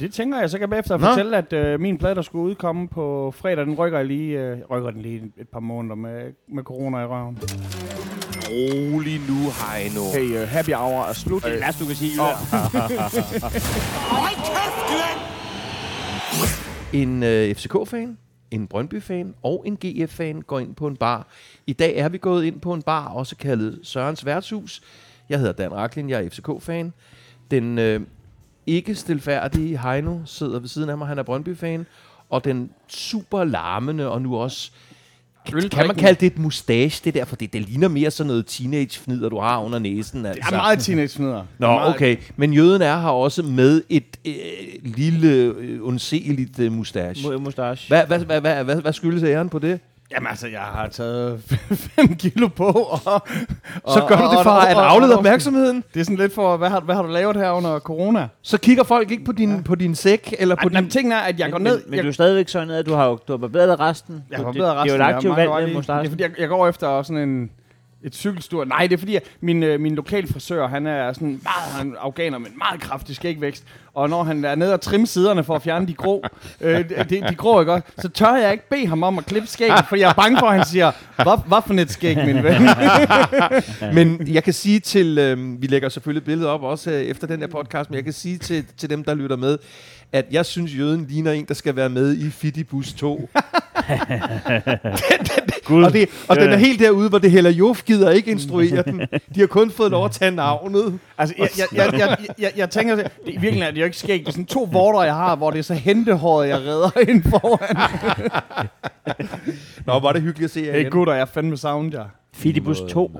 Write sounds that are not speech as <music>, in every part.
Det tænker jeg, så kan jeg bagefter Nå. fortælle, at øh, min plade, der skulle udkomme på fredag, den rykker jeg lige, øh, rykker den lige et par måneder med, med corona i røven. Rolig nu, Heino. Hey, uh, happy hour er slut. Det er det værste, du kan sige. <laughs> En øh, FCK-fan, en Brøndby-fan og en GF-fan går ind på en bar. I dag er vi gået ind på en bar, også kaldet Sørens Værtshus. Jeg hedder Dan Raklin, jeg er FCK-fan. Den øh, ikke stilfærdige Heino sidder ved siden af mig, han er Brøndby-fan. Og den super larmende og nu også... Kan, kan man kalde det et mustache, det der? For det, det ligner mere sådan noget teenage-fnider, du har under næsen. Altså. Det er meget teenage-fnider. Nå, meget, okay. Men jøden er her også med et øh, lille, øh, undseeligt øh, mustache. Mu- Mustache. Hvad, hvad, hvad, hvad, hvad, hvad skyldes æren på det? Jamen altså, jeg har taget <laughs> 5 kilo på, og, Så gør du det for at aflede opmærksomheden. Det er sådan lidt for, hvad har, hvad har du lavet her under corona? Så kigger folk ikke på din, på din sæk, eller på Ej, din... ting er, at jeg går men, ned... Men, men jeg, du er stadigvæk sådan, at du har jo du har barberet resten. jeg har det, bedre resten. Det er jo et jeg aktivt valg. Det fordi, jeg, jeg går efter sådan en, et cykelstur. Nej, det er fordi, at min, øh, min lokale frisør, han er sådan meget han er afghaner, men meget kraftig skægvækst. Og når han er nede og trimme siderne for at fjerne de grå, øh, de, de grå, ikke også, så tør jeg ikke bede ham om at klippe skægget, fordi jeg er bange for, at han siger, hvad, hvad for et skæg, min ven? <laughs> Men jeg kan sige til... Øh, vi lægger selvfølgelig billedet op også øh, efter den her podcast, men jeg kan sige til, til dem, der lytter med, at jeg synes, jøden ligner en, der skal være med i Fidibus 2. <laughs> Gud. og det, og Det den er- helt derude, hvor det heller Jof gider ikke instruere den. De har kun fået lov at tage navnet. Altså, jeg, jeg, jeg, jeg, jeg, jeg tænker, det, i virkeligheden er det jo ikke skægt. Det er sådan to vorter, jeg har, hvor det er så hentehåret, jeg redder <laughs> ind foran. Nå, var det hyggeligt at se jer Hey igen. gutter, jeg er fandme savnet jer. Fidibus 2.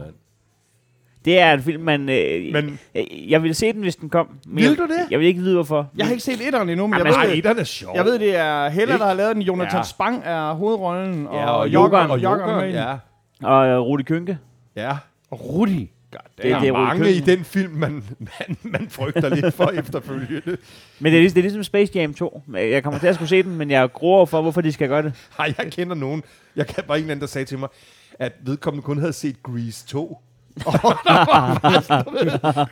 Det er en film, man... Øh, Men jeg, jeg ville se den, hvis den kom. Men Vil jeg, du det? Jeg vil ikke vide, hvorfor. Jeg har ikke set etteren endnu, men jeg Jamen, ved, ej, det, den er sjov. jeg ved, det er Hella, der har lavet den. Jonathan Ja. Spang er hovedrollen. Og, Ja, og Jokeren, og er Jokeren, i den. ja. Og øh, Rudi Kønke. Ja. Og Rudi. God Det- Der det er er mange i den film, man, man, man frygter lidt for efterfølgende. Men det er, ligesom, det er ligesom Space Jam 2. Jeg kommer til at skulle se den, men jeg gruer for, hvorfor de skal gøre det. Ej, jeg kender nogen. Jeg kan bare en eller anden, der sagde til mig, at vedkommende kun havde set Grease 2. <laughs>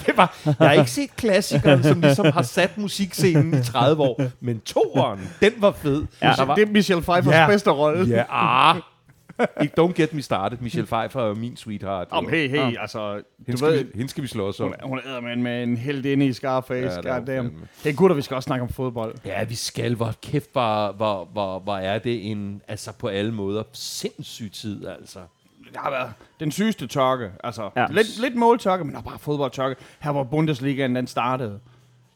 det var, jeg har ikke set klassikeren, som ligesom har sat musikscenen i 30 år, men toeren, den var fed. Ja. Der var, Det er Michelle Pfeiffers Ja. bedste rolle. ja, ah. Ikke, don't get me started. Michelle Pfeiffer er min sweetheart. Om, hey, hey, altså, hende, du skal ved, vi, hende skal vi slås om. hun, er- hun er med, med en held inde i Scarface. Ja, er Goddamn. Hey gutter, vi skal også snakke om fodbold. Ja, vi skal. Hvor kæft, hvor, hvor, hvor, hvor er det en, altså på alle måder, sindssyg tid, altså. Det har været den sygeste tørke. Altså, Ja. lidt, lidt måltørke, men der er bare fodboldtørke. Her hvor Bundesligaen den startede.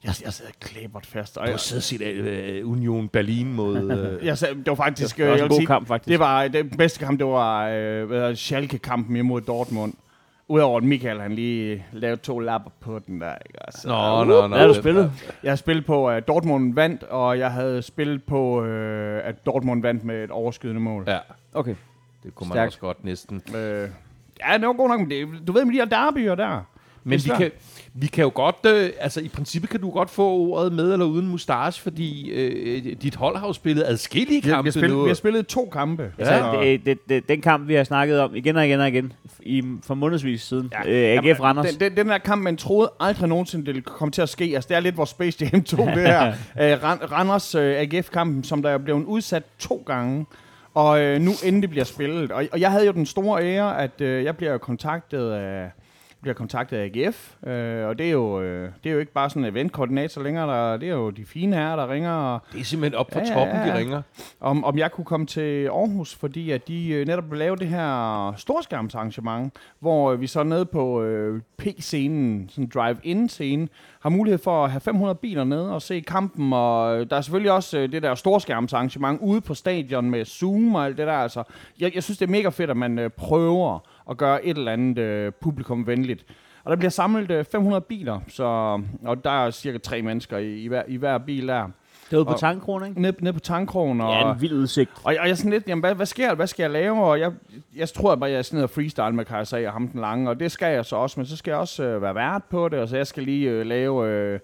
Jeg, jeg sad klæbert fast. Og Du og set uh, Union Berlin mod... Uh, <laughs> jeg sad, det var faktisk... Det var også øh, en jeg vil god sige, kamp, faktisk. Det var den bedste kamp, det var øh, det, Schalke-kampen imod Dortmund. Udover at Michael han lige lavede to lapper på den der. Ikke? Altså, Nå, nå, nå. Hvad har du spillet? Jeg har spillet på, at Dortmund vandt, og jeg havde spillet på, øh, at Dortmund vandt med et overskydende mål. Ja, Okay. Det kunne man Stærkt. også godt næsten. Øh, ja, det var godt nok, men det, du ved med de her derbyer der. Men Det vi kan, vi kan jo godt, øh, altså i princippet kan du godt få ordet med eller uden mustache, fordi øh, dit hold har jo spillet adskillige Vi, har- vi, kampe har spillet, nu. vi har spillet to kampe. Ja. Altså, det, det, det, den kamp, vi har snakket om igen og igen og igen, i, for månedsvis siden. Ja. Ja. Øh, AGF Randers. Den, den, den der kamp, man troede aldrig nogensinde, det ville komme til at ske. Altså, det er lidt vores Space Jam 2, det her. <laughs> øh, Ran- Randers øh, AGF-kampen, som der er blevet udsat to gange. Og øh, nu endelig bliver spillet. Og, og jeg havde jo den store ære, at øh, jeg bliver kontaktet af bliver kontaktet af AGF, øh, og det er, jo, øh, det er jo ikke bare sådan en eventkoordinator længere, der, det er jo de fine herrer, der ringer og, Det er simpelthen op for Ja, ja, toppen, ja. de ringer. om, om jeg kunne komme til Aarhus, fordi at de øh, netop vil lave det her storskærmsarrangement, hvor øh, vi så nede på øh, P-scenen, sådan en drive-in-scene, har mulighed for at have 500 biler nede og se kampen, og øh, der er selvfølgelig også øh, det der storskærmsarrangement ude på stadion med Zoom og alt det der. Altså, jeg, jeg synes, det er mega fedt, at man øh, prøver at gøre et eller andet øh, publikumvenligt. Og der bliver samlet øh, 500 biler, så, og der er cirka tre mennesker i, i, hver, i hver bil der. Det var på og- Tankkronen, ikke? Nede, nede på tankkrogen. Og, Ja, en vild udsigt. og jeg, og jeg er sådan lidt, jamen, hvad, hvad sker? Hvad skal jeg lave? Og jeg, jeg tror bare, jeg er sådan noget freestyle med Kajsa og ham den lange, og det skal jeg så også, men så skal jeg også øh, være vært på det, og så jeg skal lige øh, lave øh,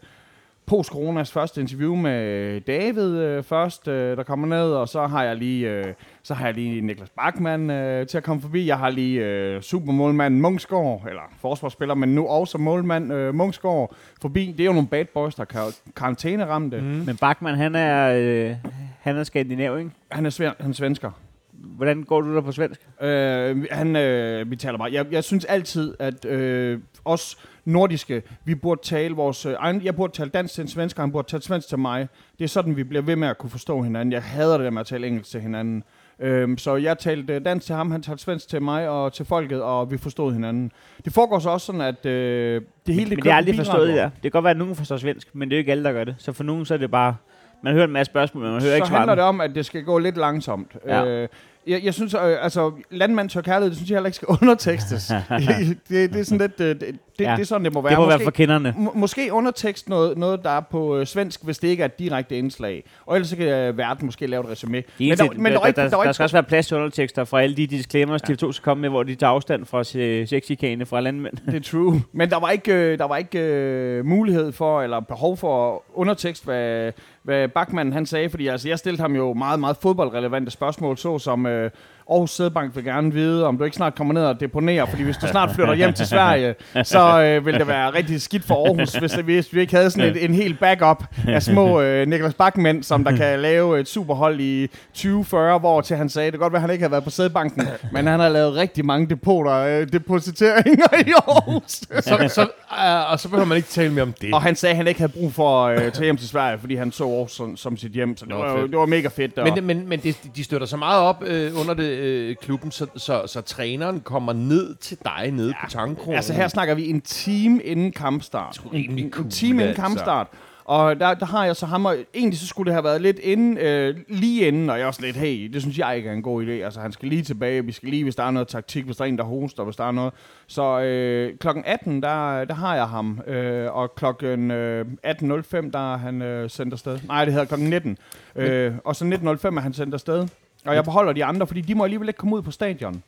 post-coronas første interview med David øh, først, øh, der kommer ned, og så har jeg lige, øh, så har jeg lige Niklas Bachmann øh, til at komme forbi. Jeg har lige øh, supermålmanden Munksgaard, eller forsvarsspiller, men nu også målmand øh, Munksgaard forbi. Det er jo nogle bad boys, der kan karantæne ramte. Mm. Men Bachmann, han er, øh, han er skandinav, ikke? Han er, svær, han er svensker. Hvordan går du der på svensk? Øh, han, øh, vi taler bare. Jeg, jeg synes altid, at øh, os nordiske, vi burde tale vores øh, egen, jeg burde tale dansk til en svensker, han burde tale svensk til mig. Det er sådan, vi bliver ved med at kunne forstå hinanden. Jeg hader det der med at tale engelsk til hinanden. Øhm, så jeg talte dansk til ham, han talte svensk til mig og til folket, og vi forstod hinanden. Det foregår så også sådan, at øh, det hele Men det det er kører aldrig forstået det der. Det kan godt være, at nogen forstår svensk, men det er jo ikke alle, der gør det. Så for nogen så er det bare... Man hører en masse spørgsmål, men man hører så ikke handler svaret. det om, at det skal gå lidt langsomt. Ja. Øh, jeg, jeg synes, øh, altså, landmand tør kærlighed, det synes jeg heller ikke skal <laughs> undertekstes. <laughs> det, det, er sådan lidt, øh, det, det, Ja. det er sådan, det må være. Det må være for kenderne. Må, måske undertekst noget, noget, der er på øh, svensk, hvis det ikke er et direkte indslag. Og ellers så kan øh, verden måske lave et resume. Men der, men der, skal også være plads til undertekster fra alle de disclaimers, ja. TV2 skal komme med, hvor de tager afstand fra se- sexikane fra landmænd. det er true. Men der var ikke, øh, der var ikke øh, mulighed for, eller behov for undertekst, hvad, hvad Bachmann han sagde. Fordi altså, jeg stillede ham jo meget, meget fodboldrelevante spørgsmål, såsom... Øh, Aarhus Sædbank vil gerne vide, om du ikke snart kommer ned og deponerer, fordi hvis du snart flytter hjem til Sverige, så øh, vil det være rigtig skidt for Aarhus, hvis, hvis vi ikke havde sådan et, en helt backup af små øh, Niklas Bachmann, som der kan lave et superhold i 2040, hvor til han sagde, det kan godt være, at han ikke har været på Sædbanken, men han har lavet rigtig mange depoter, øh, depositeringer i Aarhus. Så, så, uh, og så behøver man ikke tale mere om det. Og han sagde, at han ikke havde brug for at øh, tage hjem til Sverige, fordi han så Aarhus som, som sit hjem, så det, var, det var mega fedt. Og, Men, men, men det, de støtter så meget op øh, under det, øh, klubben, så, så, så træneren kommer ned til dig nede ja, på tankronen. Altså her snakker vi en time inden kampstart. sgu rimelig en, cool, en time inden altså. kampstart. Og der, der har jeg så ham, og egentlig så skulle det have været lidt inden, øh, lige inden, og jeg er også lidt, hey, det synes jeg ikke er en god idé. Altså han skal lige tilbage, vi skal lige, hvis der er noget taktik, hvis der er en, der hoster, hvis der er noget. Så øh, klokken 18, der, der har jeg ham, øh, og klokken øh, 18.05, der er han øh, sendt afsted. Nej, det hedder klokken 19. Øh, og så 19.05 er han sendt afsted. Og jeg beholder de andre, fordi de må alligevel ikke komme ud på stadion.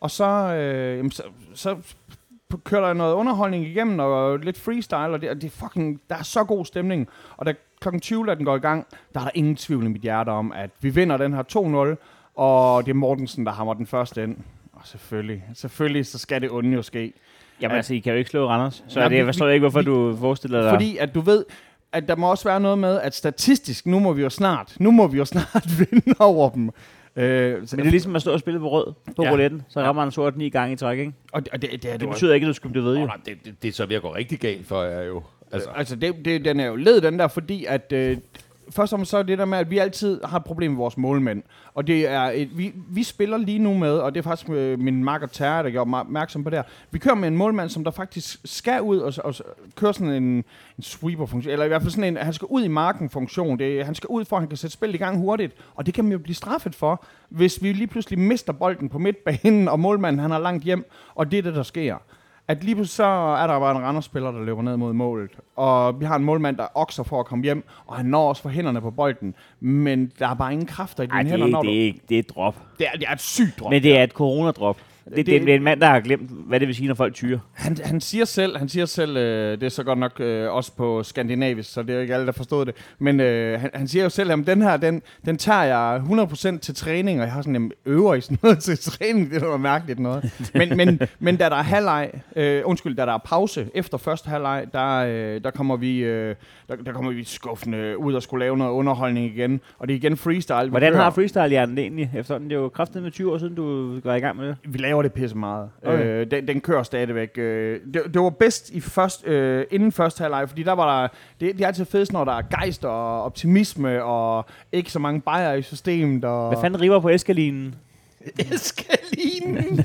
Og så, øh, jamen, så, så kører der noget underholdning igennem, og lidt freestyle, og det, og det fucking, der er så god stemning. Og da klokken 20, da den går i gang, der er der ingen tvivl i mit hjerte om, at vi vinder den her 2-0, og det er Mortensen, der hammer den første ind. Og selvfølgelig, selvfølgelig, så skal det onde jo ske. Jamen Ja. altså, I kan jo ikke slå Randers. Så Ja, ja, det, jeg forstår vi- ikke, hvorfor vi- du forestiller dig... Fordi at du ved, at der må også være noget med, at statistisk, nu må vi jo snart, nu må vi jo snart <laughs> vinde over dem. Øh, så, Men det er ligesom at stå og spille på rød på Ja. rouletten. Så rammer han sort ni gange i træk, ikke? og det, og det, det, er Det det betyder ikke, at du skal blive ved, Oh, jo. nej, det, det, det er så ved at gå rigtig galt for jer jo. Altså, Altså, det, det, den er jo led, den der, fordi at... Øh, først og fremmest så er det der med, at vi altid har et problem med vores målmænd. Og det er et, vi, vi spiller lige nu med, og det er faktisk øh, min makker Terre, der gjorde mig opmærksom på det her. Vi kører med en målmand, som der faktisk skal ud og, og, køre sådan en, en sweeper-funktion, eller i hvert fald sådan en, han skal ud i marken-funktion. Det, han skal ud for, at han kan sætte spillet i gang hurtigt, og det kan man jo blive straffet for, hvis vi lige pludselig mister bolden på midtbanen, og målmanden han har langt hjem, og det er det, der sker at lige pludselig så er der bare en Randers-spiller, der løber ned mod målet. Og vi har en målmand, der okser for at komme hjem, og han når også for hænderne på bolden. Men der er bare ingen kræfter i dine Nej, det, hænder, er, når det, er, ikke- det er et drop. du... Det er, det er et sygt drop. Men det er et coronadrop. Det, det, Det- er en mand, der har glemt, hvad det vil sige, når folk tyrer. Han, han siger selv, han siger selv øh, det er så godt nok øh, også på skandinavisk, så det er jo ikke alle, der forstod det. Men øh, han, han siger jo selv, at den her, den, den tager jeg 100% til træning, og jeg har sådan en øver i sådan <laughs> noget til træning. Det er noget mærkeligt noget. Men, men, men da der er halvleg, øh, undskyld, da der er pause efter første halvleg, der, øh, der kommer vi øh, der, der kommer vi skuffende ud og skulle lave noget underholdning igen. Og det er igen freestyle. Hvordan har freestyle-hjernen egentlig? Efterhånden, det er jo kraftigt med 20 år siden, du går i gang med det. Vi laver det pisse meget. Okay. Øh, den, den kører stadigvæk. Øh, det, det var bedst i først, øh, inden første halvleg, fordi der var der... Det, det er altid fedest, når der er gejst og optimisme, og ikke så mange bajer i systemet. Og Hvad fanden river på eskalinen? <laughs> Eskalinen! <laughs>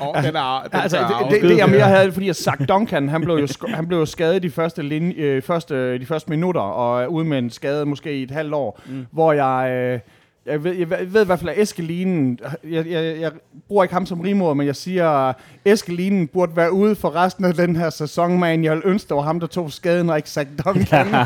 oh, den er, den altså, er det, det, det, jeg mere havde, fordi at Zach Duncan, han blev jo, sk- han blev jo skadet de første, linje, øh, første, de første minutter, og er ude med en skade måske i et halvt år, mm. hvor jeg... Øh, jeg ved, jeg, ved, jeg ved i hvert fald, at Eskelinen, jeg, jeg, jeg bruger ikke ham som rimord, men jeg siger, at Eskelinen burde være ude for resten af den her sæson, man. Jeg ville ønske, det var ham, der tog skaden, og ikke Zach Duncan. <laughs>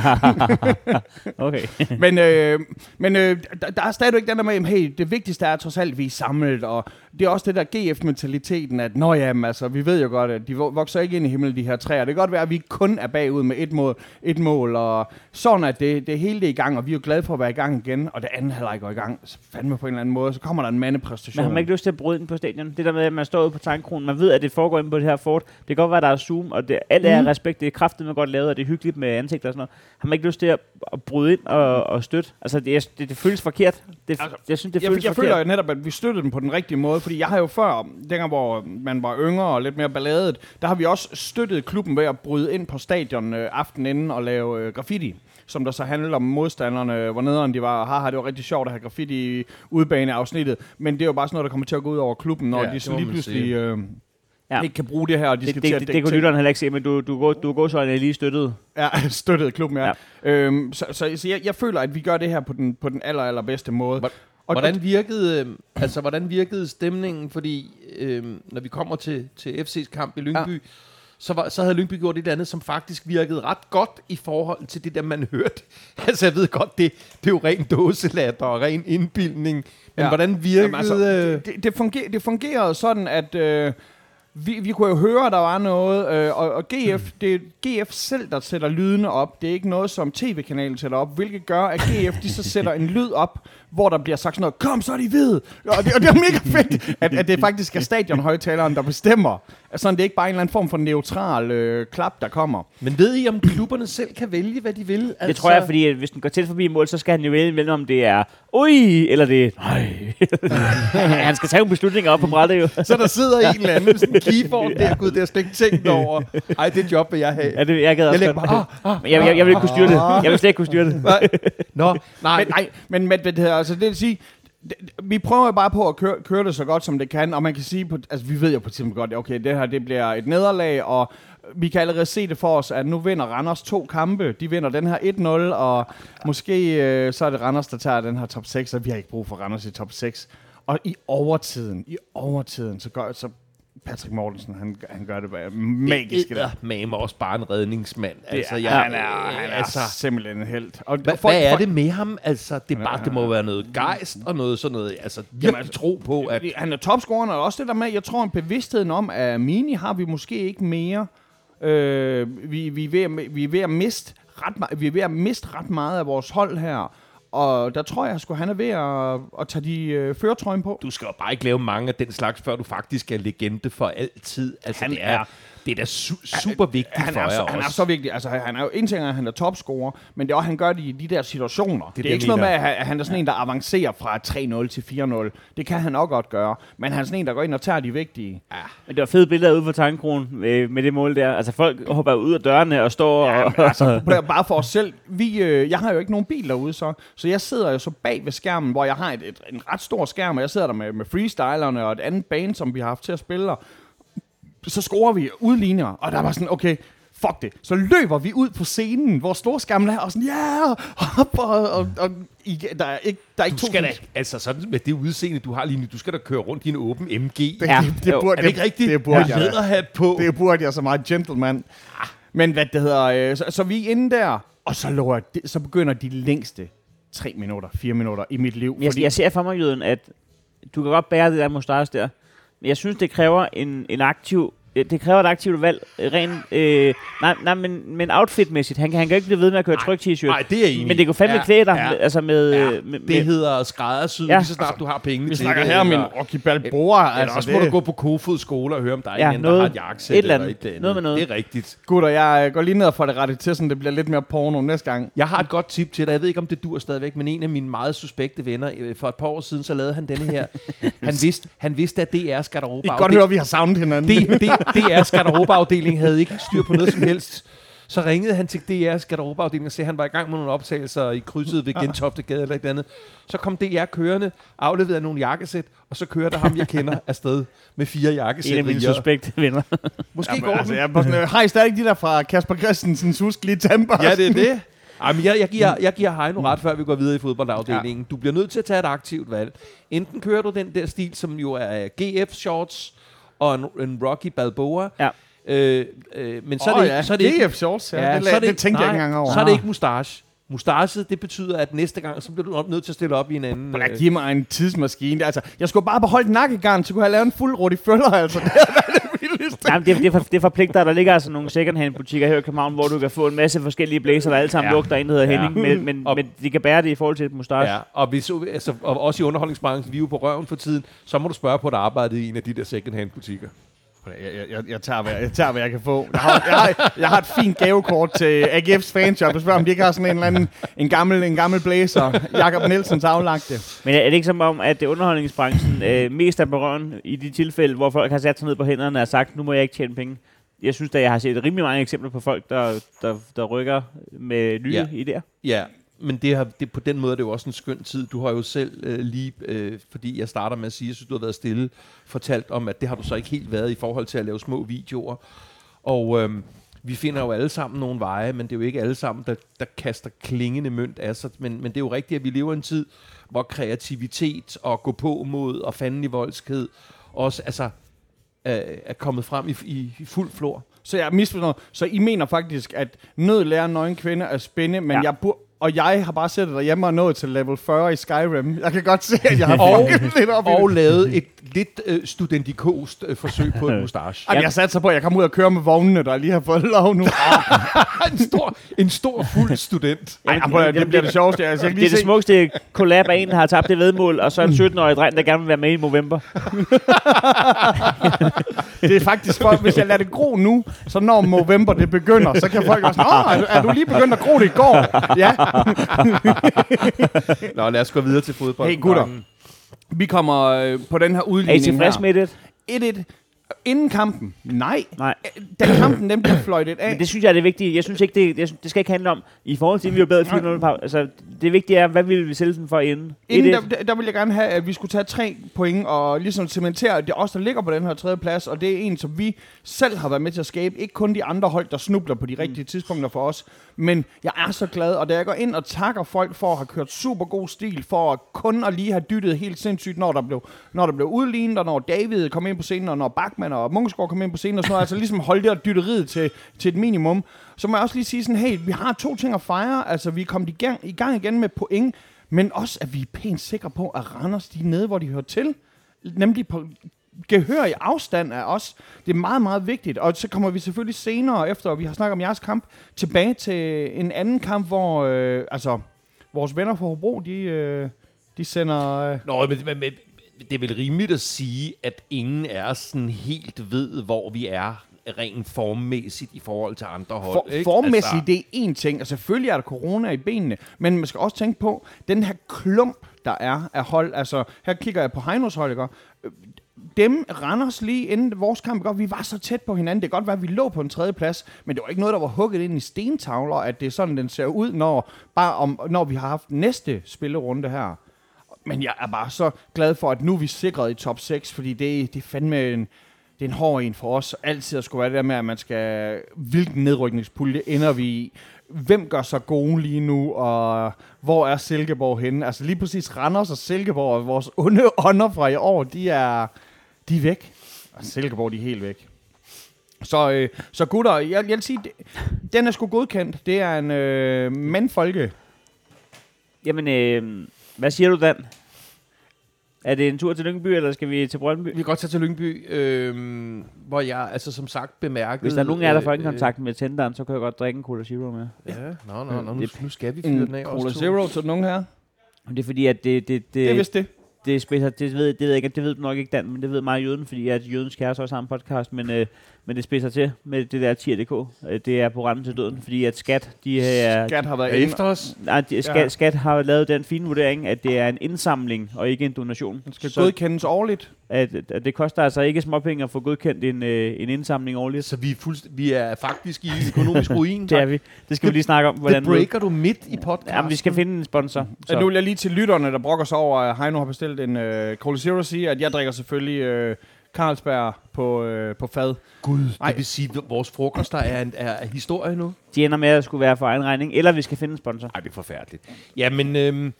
Okay. <laughs> men øh, men øh, der, der er stadigvæk den der med, at hey, det vigtigste er trods alt, at vi er samlet, og det er også det der GF-mentaliteten, at nå jamen, altså, vi ved jo godt, at de vo- vokser ikke ind i himlen, de her træer. Det kan godt være, at vi kun er bagud med et mål, et mål og sådan at det, det hele det er i gang, og vi er jo glade for at være i gang igen, og det andet halvleg går i gang, så fandme på en eller anden måde, så kommer der en Men mandepræstation. har man ikke lyst til at bryde ind på stadion? Det der med, at man står ude på tankronen, man ved, at det foregår inde på det her fort. Det kan godt være, der er Zoom, og det, alt er Mhm. respekt, det er kraftigt med godt lavet, og det er hyggeligt med ansigter og sådan noget. Har man ikke lyst til at, at bryde ind og, og støtte? Altså, det, det, det føles forkert. Det, Altså, jeg synes, det jeg, føles jeg forkert. føler jo netop, at vi støttede dem på den rigtige måde, fordi jeg har jo før, dengang hvor man var yngre og lidt mere balladet, der har vi også støttet klubben ved at bryde ind på stadion øh, aftenen inden og lave øh, graffiti som der så handlede om modstanderne, hvor nederen de var. Haha, det var rigtig sjovt at have graffiti i udbaneafsnittet, men det er jo bare sådan noget, der kommer til at gå ud over klubben, når Ja, de det så lige pludselig sige. øh, Ja. ikke kan bruge det her, og de Det, skal det, til at det, det kunne lytteren heller ikke se, men du, du, går, du går så er lige støttet. Ja, <laughs> støttet klubben, ja. Ja. ja. Øhm, så så, så jeg, jeg føler, at vi gør det her på den, på den aller, aller bedste måde. Og- Hvordan virkede, øh, altså, hvordan virkede stemningen? Fordi øh, når vi kommer til, til FC's kamp i Lyngby, ja. så, var, så havde Lyngby gjort et andet, som faktisk virkede ret godt i forhold til det, der man hørte. <laughs> Altså, jeg ved godt, det, det er jo ren dåselatter og ren indbildning. Men ja. Hvordan virkede... Jamen, altså, øh, det, det, funger, det fungerede sådan, at øh, vi, vi kunne jo høre, at der var noget, øh, og, og GF, det er GF selv, der sætter lydene op. Det er ikke noget, som tv-kanalen sætter op, hvilket gør, at GF de så sætter en lyd op, hvor der bliver sagt sådan noget, kom så er de ved. Og det, og det er mega fedt, at, at det faktisk er stadionhøjtaleren, der bestemmer. Altså, det er ikke bare en eller anden form for neutral øh, klap, der kommer. Men ved I, om klubberne selv kan vælge, hvad de vil? Altså, Det tror jeg, fordi at hvis den går tæt forbi mål, så skal han jo vælge mellem, om det er ui, eller det er nej. <laughs> han skal tage nogle beslutninger op på brættet jo. Så der sidder en eller anden sådan en keyboard der, gud, det har jeg slet ikke tænkt over. Ej, det job vil jeg have. Ja, det, jeg gad Jeg også bare, ah, ah, Men jeg, jeg, jeg vil ikke kunne styre det. Jeg vil slet ikke kunne styre det. Nej. Nå, nej. Men, nej, men, men det, hedder, altså, det vil sige, vi prøver bare på at køre, køre det så godt, som det kan, og man kan sige, på, altså vi ved jo på eksempel godt, okay, det her det bliver et nederlag, og vi kan allerede se det for os, at nu vinder Randers to kampe. De vinder den her 1-0, og måske øh, så er det Randers, der tager den her top 6, og vi har ikke brug for Randers i top 6. Og i overtiden, i overtiden, så gør så Patrick Mortensen, han, han gør det bare magisk. i dag. med også bare en redningsmand. Altså, Det jeg, er, han er, han er altså, simpelthen en held. Og hvad, folk- hvad er folk- det med ham? Altså, det, er bare, det må være noget gejst og noget sådan noget. Altså, virkelig altså, tro på, at... Han er topscoreren, og også det der med, jeg tror, en bevidstheden om, at Mini har vi måske ikke mere. Øh, vi, vi, er ved at, vi er ved at miste ret, vi er ved at miste ret meget af vores hold her. Og der tror jeg, at han er ved at, at tage de øh, føretrøjen på. Du skal jo bare ikke lave mange af den slags, før du faktisk er legende for altid. Altså, Han det er, er- det er da su- super vigtigt Han for er, jer så, også. han er så vigtig. Altså, han er jo en ting, at han er topscorer, men det er også, han gør det i de der situationer. Det, det er det, ikke sådan noget med, at han- er sådan en, der avancerer fra 3-0 til 4-0. Det kan han også godt gøre. Men han er sådan en, der går ind og tager de vigtige. Men det var fede billeder ude på tankronen med, med det mål der. Altså folk hopper ud af dørene og står og... altså, <laughs> bare- bare for os selv. Vi, øh, jeg har jo ikke nogen bil derude, så, så jeg sidder jo så bag ved skærmen, hvor jeg har et, et, en ret stor skærm, og jeg sidder der med, med freestylerne og et andet band, som vi har haft til at spille. Og så scorer vi udligner, og der var sådan, okay, fuck det. Så løber vi ud på scenen, hvor storskærmen er, og sådan, ja, yeah! hop, og, og, og igen, der er ikke, der er ikke Du to... skal da, altså sådan med det udseende, du har lige nu, du skal da køre rundt i en åben MG. det, Ja, det, det, jo. burde, er det ikke rigtigt? Det burde Med jeg. læderhat på. Det burde jeg så meget gentleman. Men hvad det hedder, øh, så, så vi er inde der, og så, lover, det, så begynder de længste tre minutter, fire minutter i mit liv. Jeg, jeg ser for mig, Jøden, at du kan godt bære det der mustache der, jeg synes, det kræver en, en aktiv det kræver et aktivt valg, øh, rent, øh, nej, nej, men, men outfitmæssigt. Han kan, han kan ikke blive ved med at køre tryk t-shirt. Nej, det er enig. Men det kunne fandme Ja, klæde dig, ja. altså med, Ja, med, med, Det hedder skræddersyd, ja. Lige så snart du har penge vi til snakker det. her om en eller- Rocky Balboa. Eller Altså, også må det, du gå på Kofod skole og høre, om der er Ja, en anden, der noget- har et jakkesæt et eller eller andet. et andet. Noget med noget. Det er rigtigt. Gutter, jeg øh, går lige ned og får det rettet til, så det bliver lidt mere porno næste gang. Jeg har et godt tip til dig. Jeg ved ikke, om det dur stadigvæk, men en af mine meget suspekte venner, øh, for et par år siden, så lavede han denne her. <laughs> Han vidste, han vidste at DR's garderobe I kan godt høre, vi har savnet hinanden. det, det, DR's garderobeafdeling havde ikke styr på noget som helst. Så ringede han til DR's garderobeafdeling og sagde, at han var i gang med nogle optagelser i krydset ved Gentofte Gade eller et eller andet. Så kom DR kørende, afleverede nogle jakkesæt, og så kører der ham, jeg kender, afsted med fire jakkesæt. en af mine suspekte venner. Måske Jamen, går altså, jeg er på sådan, øh, har I stadig de der fra Kasper Christensens huskelige temper? Ja, det er det. Ej, men jeg, jeg, giver, jeg giver Heino ret, før vi går videre i fodboldafdelingen. Ja. Du bliver nødt til at tage et aktivt valg. Enten kører du den der stil, som jo er GF-shorts og en, en Rocky Balboa. Ja. Øh, øh, men så er Åh, det, ja. så er det ikke, GF Shorts, ja. Ja, det, så er det, det- det tænkte jeg nej, ikke engang over. så er det ikke mustache. Mustache, det betyder, at næste gang, så bliver du nødt til at stille op i en anden... Bla, øh, giv mig en tidsmaskine. Altså, jeg skulle bare beholde nakkegarn, så kunne jeg lave en fuld Rudi Føller, altså. <laughs> Det er det. <laughs> Jamen, det, det, for, det forpligter, der ligger altså nogle second-hand butikker her i København, hvor du kan få en masse forskellige blæser, der alle sammen Ja. lugter, en der hedder Ja. Henning, men, men, Og- men de kan bære det i forhold til et mustache. Ja, og, hvis, altså, og også i underholdningsbranchen, vi er jo på røven for tiden, så må du spørge på et arbejde i en af de der second-hand butikker. Jeg, jeg, jeg, tager, hvad, jeg tager, hvad jeg kan få. Jeg har, jeg har, jeg har et fint gavekort til AGF's fanshop. Jeg spørger, om de ikke har sådan en eller anden en gammel, en gammel blæser. Jakob Nielsens aflagte. Men er det ikke som om, at det underholdningsbranchen øh, mest er røven i de tilfælde, hvor folk har sat sig ned på hænderne og sagt, nu må jeg ikke tjene penge? Jeg synes at jeg har set rimelig mange eksempler på folk, der, der, der rykker med nye ja. idéer. Ja, men det har, det, på den måde er det jo også en skøn tid. Du har jo selv øh, lige, øh, fordi jeg starter med at sige, at jeg synes, du har været stille, fortalt om, at det har du så ikke helt været i forhold til at lave små videoer. Og øh, vi finder jo alle sammen nogle veje, men det er jo ikke alle sammen, der, der kaster klingende mønt af sig. Men, men det er jo rigtigt, at vi lever i en tid, hvor kreativitet og gå på mod og fanden i voldskhed også altså, øh, er kommet frem i, i, i fuld flor. Så jeg misforstår. Så I mener faktisk, at nød lærer nøgen kvinde er spændende, men Ja. jeg bur- og jeg har bare siddet derhjemme og nået til level 40 i Skyrim. Jeg kan godt se, at jeg har <laughs> Og- lidt op Og lavet et lidt øh, studentikost øh, forsøg på en <laughs> mustache. Ej, jeg satte sig på, at jeg kommer ud og kører med vognene, der lige har fået lov nu. <laughs> en, stor, en stor fuld student. Ej, jamen, det bliver det sjoveste. Altså, jeg kan Det er det smukkeste collab af en, der har tabt det vedmål, og så en 17-årig dreng, der gerne vil være med i november. det er faktisk for, hvis jeg lader det gro nu, så når november det begynder, så kan folk også, Nå, er, du- er du lige begyndt at gro det i går? Ja. <laughs> Nå, lad os gå videre til fodbold. Hey, gutter. Vi kommer øh, på den her Er I udligning tilfreds her. med det? 1-1. Inden kampen? Nej. Nej. Da kampen den bliver fløjtet af, Men det synes jeg er det vigtige. Jeg synes ikke, det, det, det skal ikke handle om, i forhold til, at vi var bedre 4 0 Altså, det vigtige er, hvad ville vi sælge den for inden? Inden 1-1. der, der, der vil jeg gerne have, at vi skulle tage tre point og ligesom cementere, at det os, der ligger på den her tredje plads, og det er en, som vi selv har været med til at skabe. Ikke kun de andre hold, der snubler på de rigtige tidspunkter for os, men jeg er så glad, og da jeg går ind og takker folk for at have kørt super god stil, for at kun at lige have dyttet helt sindssygt, når der blev, når der blev udlignet, og når David kom ind på scenen, og når Bachmann og Munchsgaard kom ind på scenen, og sådan noget, altså ligesom holde det og dytteriet til, til et minimum. Så må jeg også lige sige sådan, hey, vi har to ting at fejre, altså vi er kommet i gang, i gang igen med point, men også, at vi er pænt sikre på, at Randers de er nede, hvor de hører til. Nemlig på gehør i afstand af os. Det er meget, meget vigtigt. Og så kommer vi selvfølgelig senere, efter vi har snakket om jeres kamp, tilbage til en anden kamp, hvor øh, altså, vores venner fra Hobro, de, øh, de sender... Øh, Nå, men, men, men det er vel rimeligt at sige, at ingen os sådan helt ved, hvor vi er rent formmæssigt i forhold til andre hold. For, ikke? formæssigt, Altså, det er én ting, og selvfølgelig er der corona i benene, men man skal også tænke på, den her klump, der er af hold, altså her kigger jeg på Heinos hold, ikke? Øh, dem Randers lige inden vores kamp, ikke? vi var så tæt på hinanden, det kan godt være, at vi lå på en tredje plads, men det var ikke noget, der var hugget ind i stentavler, at det er sådan, den ser ud, når, bare om, når vi har haft næste spillerunde her. Men jeg er bare så glad for, at nu er vi sikret i top 6, fordi det, det er fandme en, det er en hård en for os. Altid at skulle være det der med, at man skal... Hvilken nedrykningspulje ender vi i? Hvem gør sig gode lige nu, og hvor er Silkeborg henne? Altså lige præcis Randers og Silkeborg, vores onde <laughs> ånder fra i år, de er, de er væk. Og Silkeborg, de er helt væk. Så, øh, så gutter, jeg, jeg vil sige, den er sgu godkendt. Det er en øh, mandfolke. Jamen, øh, hvad siger du, Dan? Er det en tur til Lyngby, eller skal vi til Brøndby? Vi kan godt tage til Lyngby, øh, hvor jeg altså som sagt bemærkede... Hvis der er nogen af jer, der får øh, ingen kontakt med tænderen, så kan jeg godt drikke en Cola Zero med. Ja, nå, nå, nå, nu, Det- nu skal vi fyre En den af. Cola. Zero til nogen her. Det er fordi, at det, det, det, Det er vist det. det, spidser, det, ved, det ved jeg ikke, det ved du nok ikke, Dan, men det ved mig jøden, fordi at jødens kæreste også har en podcast, men, øh, men det spidser til med det der tier.dk. Øh, Det er på randen til døden, fordi at skat, de er, Skat har været Er efter os? nej, de, skat, Ja. skat har lavet den fine vurdering, at det er en indsamling og ikke en donation. Den skal så godkendes årligt. at, at det koster altså ikke småpenge at få godkendt en, øh, en indsamling årligt. Så vi er, fuldst- vi er faktisk i økonomisk ruin. <laughs> Det er vi. Det skal vi lige snakke om. Det Hvordan breaker du midt i podcasten. Jamen, vi skal finde en sponsor. Så. Nu vil jeg lige til lytterne, der brokker sig over, at Heino har bestilt en øh, Cola Zero sige, at jeg drikker selvfølgelig øh, Carlsberg på, øh, på fad. Gud, Nej. det vil sige, at vores frokoster er, en, er, er historie nu? De ender med at skulle være for egen regning, eller vi skal finde en sponsor. Nej, det er forfærdeligt. Ja, men øhm,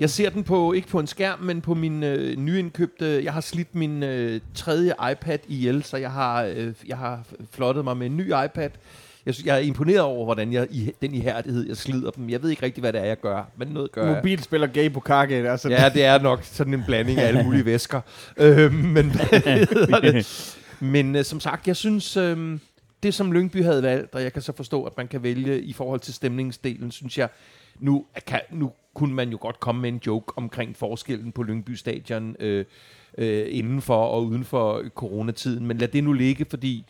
jeg ser den på, ikke på en skærm, men på min øh, nyindkøbte, jeg har slidt min øh, tredje iPad ihjel, så jeg har, øh, jeg har flottet mig med en ny iPad. Jeg, jeg er imponeret over, hvordan jeg, i, den ihærdighed, jeg slider dem. Jeg ved ikke rigtig, hvad det er, jeg gør, men noget gør. Mobilspiller gay på kakke. Altså, Ja, det er nok sådan en blanding af alle mulige væsker. Øh, men <laughs> det? Men øh, som sagt, jeg synes, øh, det som Lyngby havde valgt, og jeg kan så forstå, at man kan vælge i forhold til stemningsdelen, synes jeg, nu, kan, nu kunne man jo godt komme med en joke omkring forskellen på Lyngby Stadion øh, øh, inden for og uden for coronatiden. Men lad det nu ligge, fordi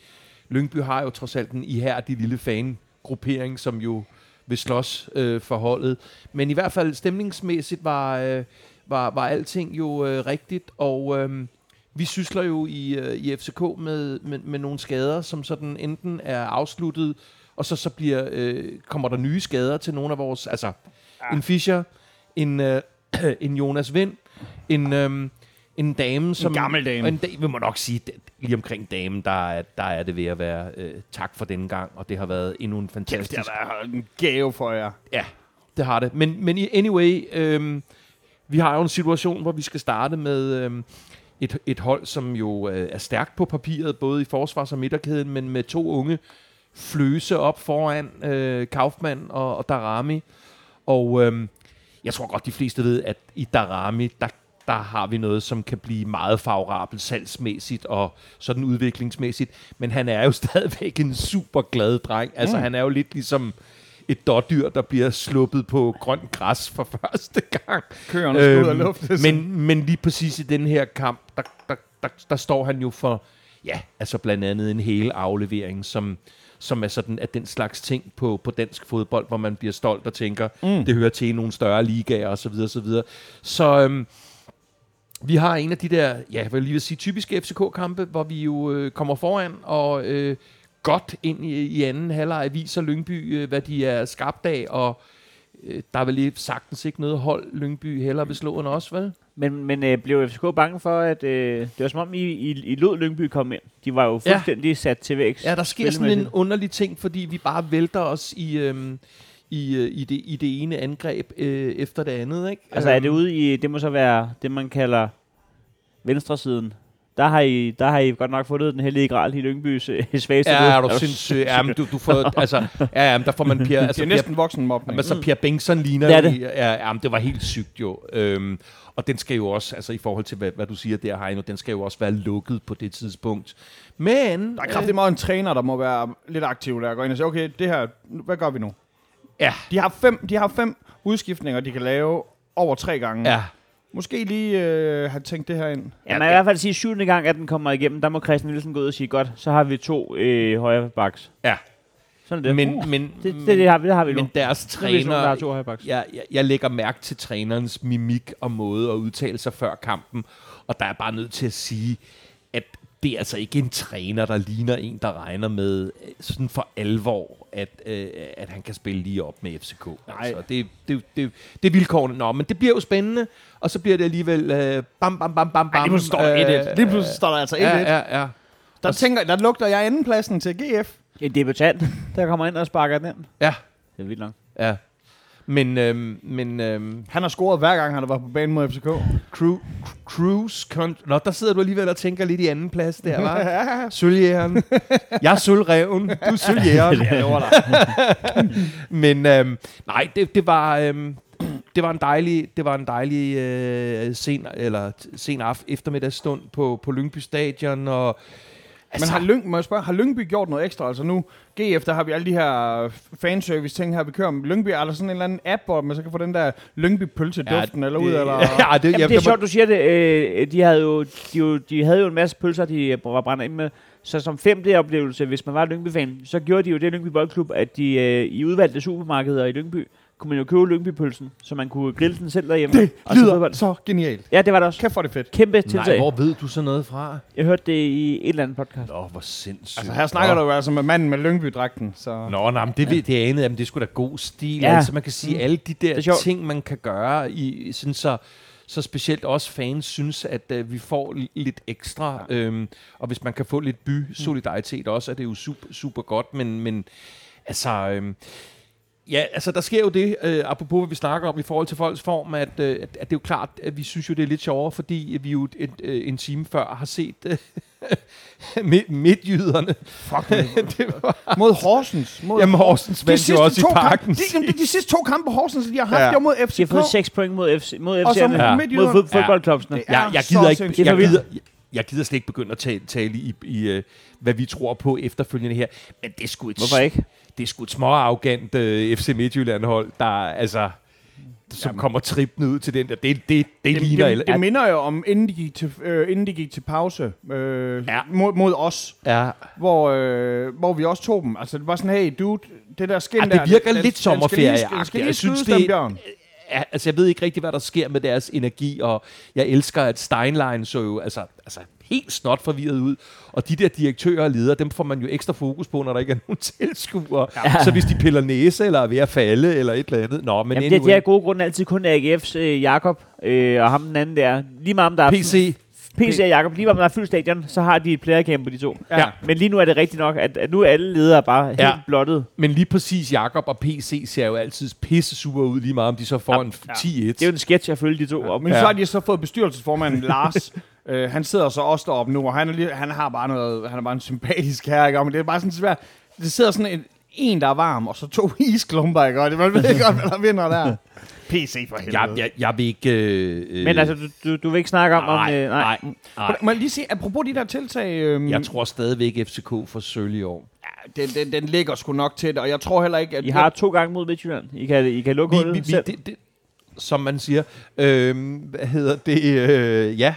Lyngby har jo trods alt en ihærdig lille fangruppering, som jo vil slås øh, for holdet. Men i hvert fald stemningsmæssigt var, øh, var, var alting jo øh, rigtigt, og øh, vi sysler jo i, øh, i FCK med, med, med nogle skader, som sådan enten er afsluttet, og så, så bliver, øh, kommer der nye skader til nogle af vores, altså ja. en Fischer, en, øh, <clears throat> en Jonas Vind, en, øh, en dame, som... gammel dame. En da, vi må nok sige, lige omkring damen, der er, der er det ved at være øh, tak for denne gang, og det har været endnu en Kæft, fantastisk... det har været en gave for jer. Ja, det har det. Men, men anyway, øhm, vi har jo en situation, hvor vi skal starte med øhm, et, et hold, som jo øh, er stærkt på papiret, både i forsvars- og midterkæden, men med to unge fløse op foran øh, Kaufmann og, og Darami. Og øhm, jeg tror godt, de fleste ved, at i Darami, der, der har vi noget, som kan blive meget favorabelt salgsmæssigt og sådan udviklingsmæssigt. Men han er jo <laughs> stadigvæk en super glad dreng. Altså, mm. han er jo lidt ligesom et dårdyr, der bliver sluppet på grønt græs for <laughs> første gang. Køerne ud af Øhm, luften. men, men lige præcis i den her kamp, der, der, der, der står han jo for, ja, altså blandt andet en hel aflevering, som, som er sådan at den slags ting på, på dansk fodbold, hvor man bliver stolt og tænker, mm. det hører til i nogle større ligaer osv. Så, videre, så, videre. så øhm, vi har en af de der, ja, jeg vil lige vil sige, typiske FCK-kampe, hvor vi jo øh, kommer foran og øh, godt ind i, i anden halvleg viser Lyngby, øh, hvad de er skabt af, og øh, der er vel lige sagtens ikke noget hold, Lyngby heller vil slå end os, vel? Men, men øh, blev FCK bange for, at øh, det var som om, I, I, I lod Lyngby komme ind? De var jo Ja. fuldstændig sat til vægs. Ja, der sker sådan en underlig ting, fordi vi bare vælter os i, øhm, i, øh, i, det, i det ene angreb øh, efter det andet, ikke? Altså er det Øhm, ude i, det må så være det, man kalder venstresiden. Der har I, der har I godt nok fundet den hellige gral i Lyngbys øh, <laughs> svageste Ja, er du sindssyg. Ja, men du, du får, <laughs> altså, ja, ja, men der får man Per, det altså, er per, næsten voksenmobning. men så Per Bengtsson ligner Det er det. Ja, ja, men det var helt sygt jo. Øhm, og den skal jo også, altså i forhold til, hvad, hvad du siger der, Heino, den skal jo også være lukket på det tidspunkt. Men... Der er kraftigt meget en træner, der må være lidt aktiv der. Går ind og siger, okay, det her, hvad gør vi nu? Ja, De har fem, de har fem udskiftninger, de kan lave over tre gange. ja. Måske lige øh, have tænkt det her ind. Ja, man i hvert fald sige, syvende gang, at den kommer igennem, der må Christian Nielsen gå ud og sige, godt, så har vi to øh, højre backs. Ja. Sådan er det. Men, Uh, men, det, det, det, har, vi, det har vi nu. men deres Så er vi sådan, der træner, to højre backs. jeg, jeg, jeg lægger mærke til trænerens mimik og måde at udtale sig før kampen, og der er bare nødt til at sige, at det er altså ikke en træner, der ligner en, der regner med øh, sådan for alvor, at, øh, at han kan spille lige op med FCK. Altså, det, det, det, det er vilkårene. Nå, men det bliver jo spændende, og så bliver det alligevel øh, bam, bam, bam, bam, bam. Ej, lige pludselig står der 1-1. Lige pludselig står der altså 1-1. Ja, ja, ja. Der, tænker, der lugter jeg andenpladsen til GF. En debutant, der kommer ind og sparker den. Ja, Det er vildt nok. ja. Men, øhm, men øhm, Han har scoret hver gang, han har været på banen mod FCK. Cru- cruise con- Nå, der sidder du alligevel og tænker lidt i anden plads der, var. <laughs> Sølvjægeren. Jeg er sølvreven. Du er sølvjægeren. <laughs> Jeg lover dig. <laughs> Men øhm, nej, det, det var... Øhm, det var en dejlig, det var en dejlig øh, sen, eller sen aften, eftermiddagsstund på, på Lyngby Stadion, og Men har, Lyng, må jeg spørge, har Lyngby gjort noget ekstra? Altså nu, GF, der har vi alle de her fanservice ting her, vi kører med Lyngby. Er der sådan en eller anden app, hvor man så kan få den der Lyngby pølse duften eller ud? Eller? <laughs> Ja, det, Jamen, det er sjovt, du siger det. Øh, de, havde jo, de, jo, de havde jo en masse pølser, de øh, var brændt ind med. Så som femte oplevelse, hvis man var Lyngby-fan, så gjorde de jo det Lyngby Boldklub, at de øh, i udvalgte supermarkeder i Lyngby, kunne man jo købe Lyngby-pølsen, så man kunne grille den selv derhjemme. Det og lyder fodbold. så genialt. Ja, det var det også. Kæft for det fedt. Kæmpe Nej, tiltag. hvor ved du så noget fra? Jeg hørte det i et eller andet podcast. Nå, hvor sindssygt. Altså her snakker Nå. du jo altså med manden med Lyngby-dragten, så... Nå, nej, men det, ja. det anede jeg, men det er sgu da god stil. Ja. Altså, man kan sige, Mm. alle de der er ting, man kan gøre, i, sådan så, så specielt også fans synes, at uh, vi får li- lidt ekstra. Ja. Øhm, og hvis man kan få lidt by-solidaritet også, er det jo super, super godt. Men, men altså... Øhm, Ja, altså der sker jo det, øh, apropos hvad vi snakker om i forhold til folks form, at, øh, at, at det er jo klart, at vi synes jo, det er lidt sjovere, fordi vi jo et, øh, en time før har set øh, <laughs> midt, midtjyderne. Fuck <laughs> det var, Mod Horsens. Mod jamen Horsens de vandt jo sidste også i to parken. Kampe, de, de, de sidste to kampe Horsens, de har haft, Ja. ja. det var mod De har FCK. fået 6 point mod, FC, mod og så FC'erne. mod Ja. Mod fod- fodboldklubsene. Det jeg, jeg gider ikke, jeg er gider, jeg gider slet ikke begynde at tale, tale i, i uh, hvad vi tror på efterfølgende her. Men det er sgu et, Hvorfor ikke? Det er sgu et små arrogant uh, FC Midtjylland-hold, der altså som Jamen. kommer trippende ud til den der. Det, det, det, det Det, ligner... det, det minder jo om, inden de gik til, øh, inden de gik til pause øh, Ja. mod, mod os, ja, hvor, øh, hvor vi også tog dem. Altså, det var sådan, hey, dude, det der skin Ja, det der... virker den- lidt sommerferieagtigt. Jeg synes, det- bjørn. altså jeg ved ikke rigtig, hvad der sker med deres energi, og jeg elsker, at Steinlein så jo altså, altså helt snot forvirret ud, og de der direktører og ledere, dem får man jo ekstra fokus på, når der ikke er <laughs> nogen tilskuere. Ja. Så hvis de piller næse, eller er ved at falde, eller et eller andet. Nå, men Jamen, det, anyway. det er gode grunde altid kun AGF's øh, Jakob øh, og ham den anden der. Lige meget om der er PC. PC og Jakob, lige meget om der er fyldt stadion, så har de et playercamp på de to. Ja. Men lige nu er det rigtigt nok, at, at nu er alle ledere bare helt Ja. blottet. Men lige præcis Jakob og PC ser jo altid pisse super ud, lige meget om de så får Ja, en ja. 10-1. Det er jo en sketch at følge de to op. Men Ja. så har de så fået bestyrelsesformanden Lars. <laughs> øh, han sidder så også deroppe nu, og han er, lige, han har bare noget, han er bare en sympatisk herre, ikke? Men det er bare sådan svært. Det sidder sådan en, en, der er varm, og så to <laughs> isklumper, ikke? Og det- man ved ikke godt, hvad der vinder der. PC for helvede. jeg, jeg, jeg vil ikke... Øh, øh, Men altså, du, du, du vil ikke snakke om... nej, om øh, nej, nej. Må jeg lige sige, apropos de der tiltag, øhm, Jeg tror stadigvæk, FCK får sølv i år. ja, den, den, den ligger sgu nok til det, og jeg tror heller ikke, at... I har to gange mod Midtjylland. I kan, I kan lukke Vi, hullet vi, vi, selv. det, det, som man siger. Øh, hvad hedder det? Øh, ja,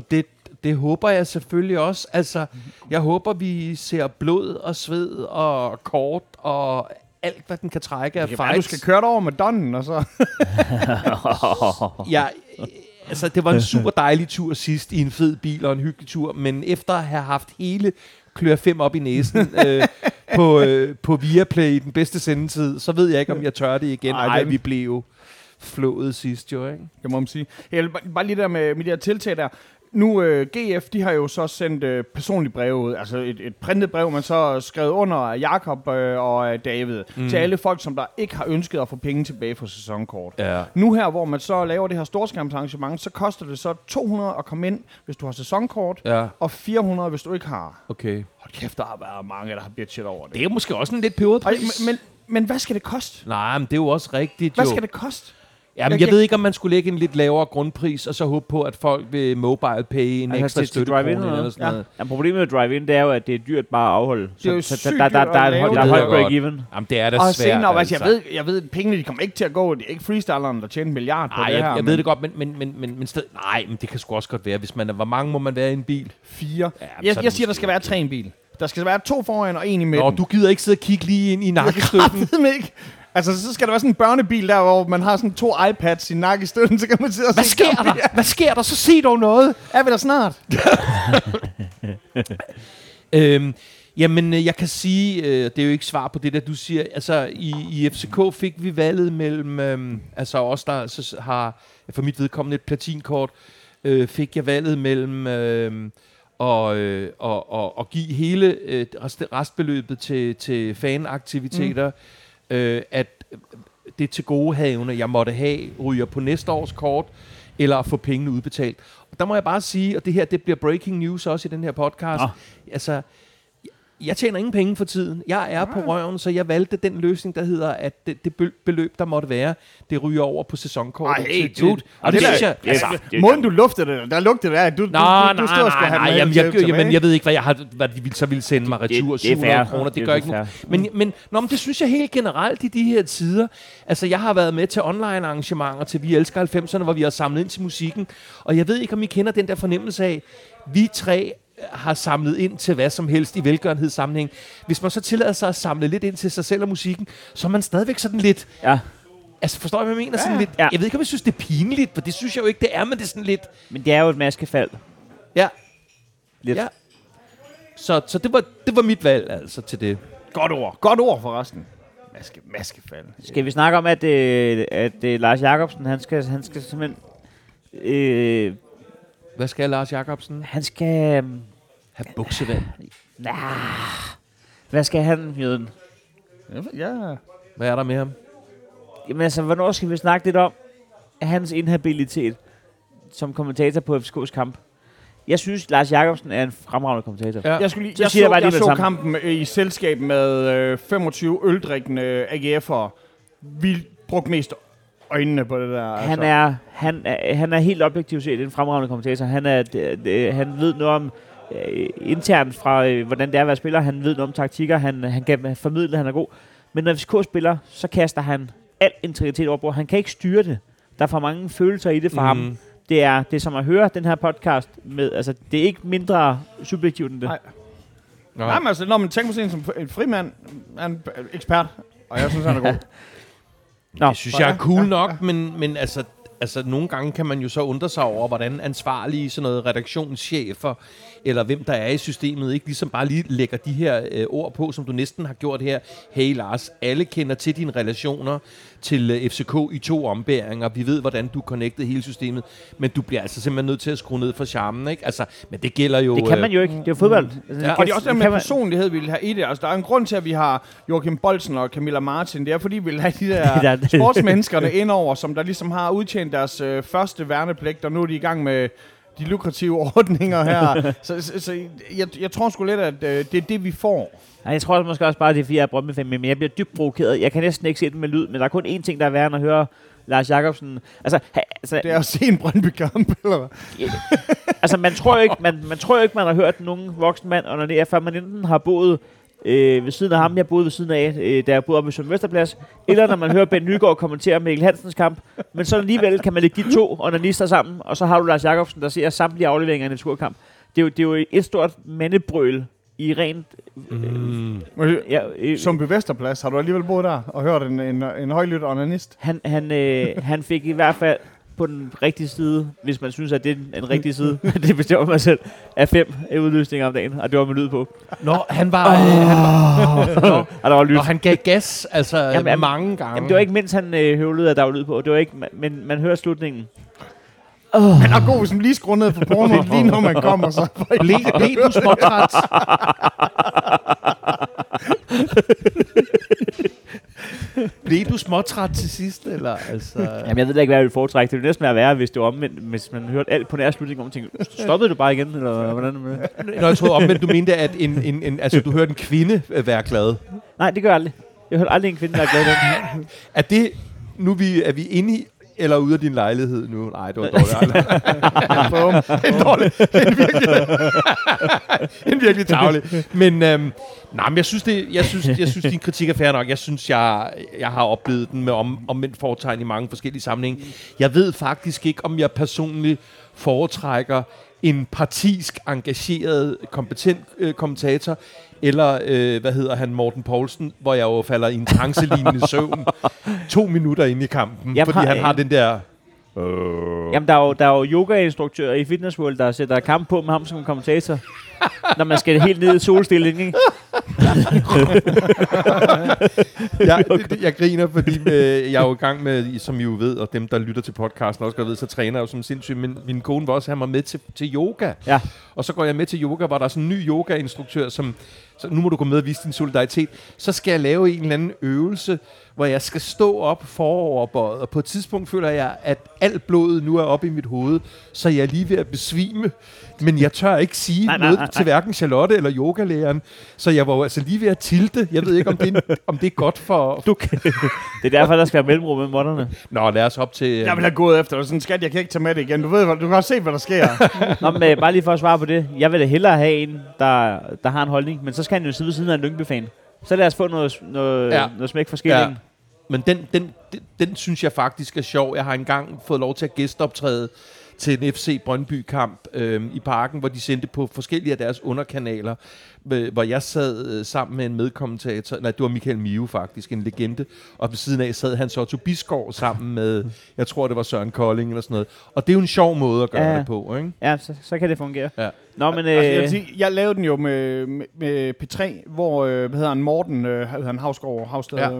og det, det håber jeg selvfølgelig også. Altså, jeg håber, vi ser blod og sved og kort og alt, hvad den kan trække af kan være, du fights. skal køre over med Donnen, og så... <laughs> Ja, altså, det var en super dejlig tur sidst i en fed bil og en hyggelig tur, men efter at have haft hele klør 5 op i næsen <laughs> øh, på, øh, på Viaplay i den bedste sendetid, så ved jeg ikke, om jeg tør det igen. Ej, Ej, den- vi blev jo flået sidst jo, ikke? Det må man sige. Jeg vil bare, bare lige der med, med de her tiltag der. Nu, øh, GF, de har jo så sendt øh, personlige breve ud, altså et, et printet brev, man så skrevet under af Jakob øh, og David, mm. til alle folk, som der ikke har ønsket at få penge tilbage for sæsonkort. Ja. Nu her, hvor man så laver det her storskærmsarrangement, så koster det så 200 at komme ind, hvis du har sæsonkort, Ja, og 400, hvis du ikke har. okay. Hold kæft, der har været mange, der har bitchet over det. Det er måske også en lidt peberpris. men, men, men hvad skal det koste? Nej, men det er jo også rigtigt, Hvad jo. skal det koste? Jamen, Jeg jeg ved ikke, om man skulle lægge en lidt lavere grundpris, og så håbe på, at folk vil mobile pay en Altså, ekstra støttekrone drive-in eller, eller sådan Ja. noget. Ja, problemet med drive-in, det er jo, at det er dyrt bare at afholde. Det er jo så, sygt der, der, dyrt der, at der, er lave der er det. højt break-even. Jamen, det er da Og svært, senere, altså. jeg, ved, jeg ved, at pengene de kommer ikke til at gå. Det er ikke freestyleren, der tjener en milliard på Nej, det jeg, her. jeg men ved det godt, men, men, men, men, men sted, nej, men det kan sgu også godt være, hvis man er, hvor mange må man være i en bil? Fire. Ja, jeg, jeg siger, der skal være tre i en bil. Der skal være to foran og en i midten. Nå, du gider ikke sidde og kigge lige ind i <laughs> nakkestøtten. Jeg ikke. Altså, så skal der være sådan en børnebil der, hvor man har sådan to iPads i nakkestøtten, så kan man sidde og Hvad se sker der? Hvad sker der? Så sig dog noget. Er vi der snart? <laughs> Øhm, jamen, øh, jeg kan sige, øh, det er jo ikke svar på det, der du siger. Altså, i, i FCK fik vi valget mellem, øhm, altså os, der så har, for mit vedkommende et platinkort, øh, fik jeg valget mellem øh, og, øh, og, og, og give hele øh, rest, restbeløbet til, til fanaktiviteter, mm. Øh, at det til gode havene, jeg måtte have, ryger på næste års kort, eller at få pengene udbetalt. Og der må jeg bare sige, og det her det bliver breaking news også i den her podcast, Nå. altså, jeg- jeg tjener ingen penge for tiden. Jeg er på røven, så jeg valgte den løsning, der hedder, at det, det bel- beløb, der måtte være, det ryger over på sæsonkortet. Ej, hey, dude. Og Og det, det synes jeg... Altså, Altså, det- Måden du luftede det, der lugtede det af, du, du, Nå, du, nej, du stod og skulle nej, have nej, jamen, jeg, til- jamen, jeg ved ikke, hvad, jeg har, hvad de ville, så ville sende mig Det- retur det er 700 fair. kroner. Det, Det gør ikke noget. Men, men, nå, men det synes jeg helt generelt i de her tider. Altså, jeg har været med til online arrangementer til Vi Elsker 90'erne, hvor vi har samlet ind til musikken. Og jeg ved ikke, om I kender den der fornemmelse af, vi tre har samlet ind til hvad som helst i velgørenhedssammenhæng. Hvis man så tillader sig at samle lidt ind til sig selv og musikken, så er man stadigvæk sådan lidt, Ja. Altså, forstår jeg, hvad jeg mener? Sådan Ja. lidt, Ja. Jeg ved ikke, om jeg synes, det er pinligt, for det synes jeg jo ikke, det er, men det er sådan lidt... Men det er jo et maskefald. Ja, Lidt. ja. Så, så det, var, det var mit valg, altså, til det. Godt ord. Godt ord forresten. Maske, maskefald. Skal vi snakke om, at, øh, at øh, Lars Jakobsen, han skal, han skal simpelthen... Øh, Hvad skal Lars Jacobsen? han skal... Øh, Have buksevand. nah, hvad skal han, Jøden? Ja. Hvad er der med ham? Jamen altså, hvornår skal vi snakke lidt om hans inhabilitet som kommentator på FCK's kamp? Jeg synes, Lars Jakobsen er en fremragende kommentator. Ja. Jeg, skulle lige, Så jeg, så, jeg bare jeg, lige så med det samme. kampen øh, i selskab med øh, 25 øldrikkende AGF'ere. Vi brugte mest øjnene på det der. Han altså. er, han, er, han er helt objektivt set en fremragende kommentator. Han, er, d- d- han ved noget om øh, internt fra, øh, hvordan det er at være spiller. Han ved noget om taktikker. Han, han kan formidle, han er god. Men når FCK spiller, så kaster han al integritet over bord. Han kan ikke styre det. Der er for mange følelser i det for mm. ham. Det er, det er som at høre den her podcast med, altså det er ikke mindre subjektivt end det. Nej. Nå. Nej, men altså, når man tænker på sådan en som en frimand, er en ekspert, og jeg synes, han er god. <laughs> Nå, Det synes jeg er cool nok, men, men altså, altså, nogle gange kan man jo så undre sig over, hvordan ansvarlige sådan noget redaktionschefer, eller hvem der er i systemet, ikke ligesom bare lige lægger de her øh, ord på, som du næsten har gjort her. Hey Lars, alle kender til dine relationer til øh, FCK i to ombæringer. Vi ved, hvordan du connectede hele systemet, men du bliver altså simpelthen nødt til at skrue ned for charmen, ikke? Altså, men det gælder jo... det kan øh, man jo ikke. Det er jo fodbold. Altså, Ja. Og det er også det med personlighed, vi vil have i det. Altså, der er en grund til, at vi har Joachim Bolsen og Camilla Martin. Det er, fordi vi vil have de <laughs> der er- sportsmenneskerne indover, som der ligesom har udtjent deres øh, første værnepligt, og nu er de i gang med de lukrative <laughs> ordninger her. så så, så jeg, jeg tror sgu lidt, at øh, det er det, vi får. Nej, jeg tror måske også bare, at det er fordi, jeg er brøndby men jeg bliver dybt provokeret. Jeg kan næsten ikke se den med lyd, men der er kun én ting, der er værre end at høre Lars Jacobsen. Altså, ha, altså, Det er at se en Brøndby-kamp, <laughs> eller hvad? altså man tror jo ikke, man, man tror jo ikke, man har hørt nogen voksen mand under det, før man enten har boet øh, ved siden af ham, jeg boede ved siden af, øh, da jeg boede oppe i Søren Vesterplads, eller når man hører Ben Nygaard kommentere Mikkel Hansens kamp. Men så alligevel kan man lægge de to onanister sammen, og så har du Lars Jacobsen, der ser samtlige afleveringer i en turkamp. Det er, jo, det er jo et stort mandebrøl i rent... Mm. Ja, øh, Som Vesterplads, har du alligevel boet der og hørt en, en, en højlydt onanist? Han, han, øh, han fik i hvert fald på den rigtige side, hvis man synes, at det er en, en rigtig side, <laughs> det bestemmer man selv, af fem øh, udløsninger om dagen, og det var med lyd på. Nå, han var... Oh. Han var nå, Og der var lyd. Nå, han gav gas, altså Jamen, mange gange. Jamen, det var ikke mens han øh, høvlede, at der var lyd på. Det var ikke, men man hører slutningen. Han er god, hvis man lige skruer ned på porno, <laughs> lige når man kommer så. Ble, blev du småtræt? <laughs> blev du småtræt til sidst, eller? Altså, Jamen, jeg ved da ikke, hvad jeg ville foretrække. Det ville næsten være værre, hvis det var omvendt, hvis man hørte alt på nær slutningen, og man tænkte, stoppede du bare igen, eller hvordan? Når jeg troede omvendt, du mente, at en, en, en, altså, du hørte en kvinde øh, være glad. Nej, det gør jeg aldrig. Jeg hørte aldrig en kvinde, der er glad. Er det, nu vi, er vi inde i, eller ude af din lejlighed nu? Nej, det var dårligt. <laughs> <laughs> en dårlig. En virkelig, <laughs> en virkelig tavlig. Men, øhm, nej, men jeg synes, det, jeg, synes, jeg synes, din kritik er fair nok. Jeg synes, jeg, jeg har oplevet den med om, omvendt foretegn i mange forskellige sammenhænge. Jeg ved faktisk ikke, om jeg personligt foretrækker en partisk, engageret, kompetent øh, kommentator, eller, øh, hvad hedder han, Morten Poulsen, hvor jeg jo falder i en trancelignende <laughs> søvn to minutter inde i kampen, Jeg fordi har- han har den der... Øh, Jamen, der er jo, der er jo yoga-instruktører i Fitness World, der sætter kamp på med ham som kommentator. når man skal helt ned i solstilling, ikke? <laughs> jeg, det- jeg griner, fordi øh, jeg er jo i gang med, som I jo ved, og dem, der lytter til podcasten også godt ved, så træner jeg jo som sindssygt. Men min kone var også have mig med til, til yoga. Ja. Og så går jeg med til yoga, hvor der er sådan en ny yoga-instruktør, som så nu må du gå med og vise din solidaritet. Så skal jeg lave en eller anden øvelse, hvor jeg skal stå op foroverbøjet, og på et tidspunkt føler jeg, at alt blodet nu er oppe i mit hoved, så jeg er lige ved at besvime. Men jeg tør ikke sige Nej, nej, noget nej, til hverken Charlotte eller yogalæreren, så jeg var jo altså lige ved at tilte. Jeg ved ikke, om det er, om det er godt for... Du kan. det er derfor, der skal være mellemrum mellem måtterne. Nå, lad os op til... Jeg vil have gået efter dig. Sådan, skat, jeg kan ikke tage med det igen. Du ved, hvad- du kan også se, hvad der sker. Nå, men øh, bare lige for at svare på det. Jeg vil da hellere have en, der, der har en holdning, men så skal han jo sidde ved siden af en Lyngby-fan. Så lad os få noget, noget, Ja. noget smæk for skillingen. Ja. Men den, den, den, den synes jeg faktisk er sjov. Jeg har engang fået lov til at gæsteoptræde til en FC Brøndby-kamp øh, i parken, hvor de sendte på forskellige af deres underkanaler, øh, hvor jeg sad øh, sammen med en medkommentator, nej, det var Michael Miu faktisk, en legende, og ved siden af sad Hans Otto Bisgaard sammen med, jeg tror det var Søren Kolding eller sådan noget. Og det er jo en sjov måde at gøre Ja. det på, ikke? Ja, så, så kan det fungere. Ja. Nå, men... Altså, jeg, Øh, vil sige, jeg lavede den jo med, med, med P3, hvor, øh, hvad hedder han, Morten, øh, hvad hedder han, Havsgaard, Havsted, Ja.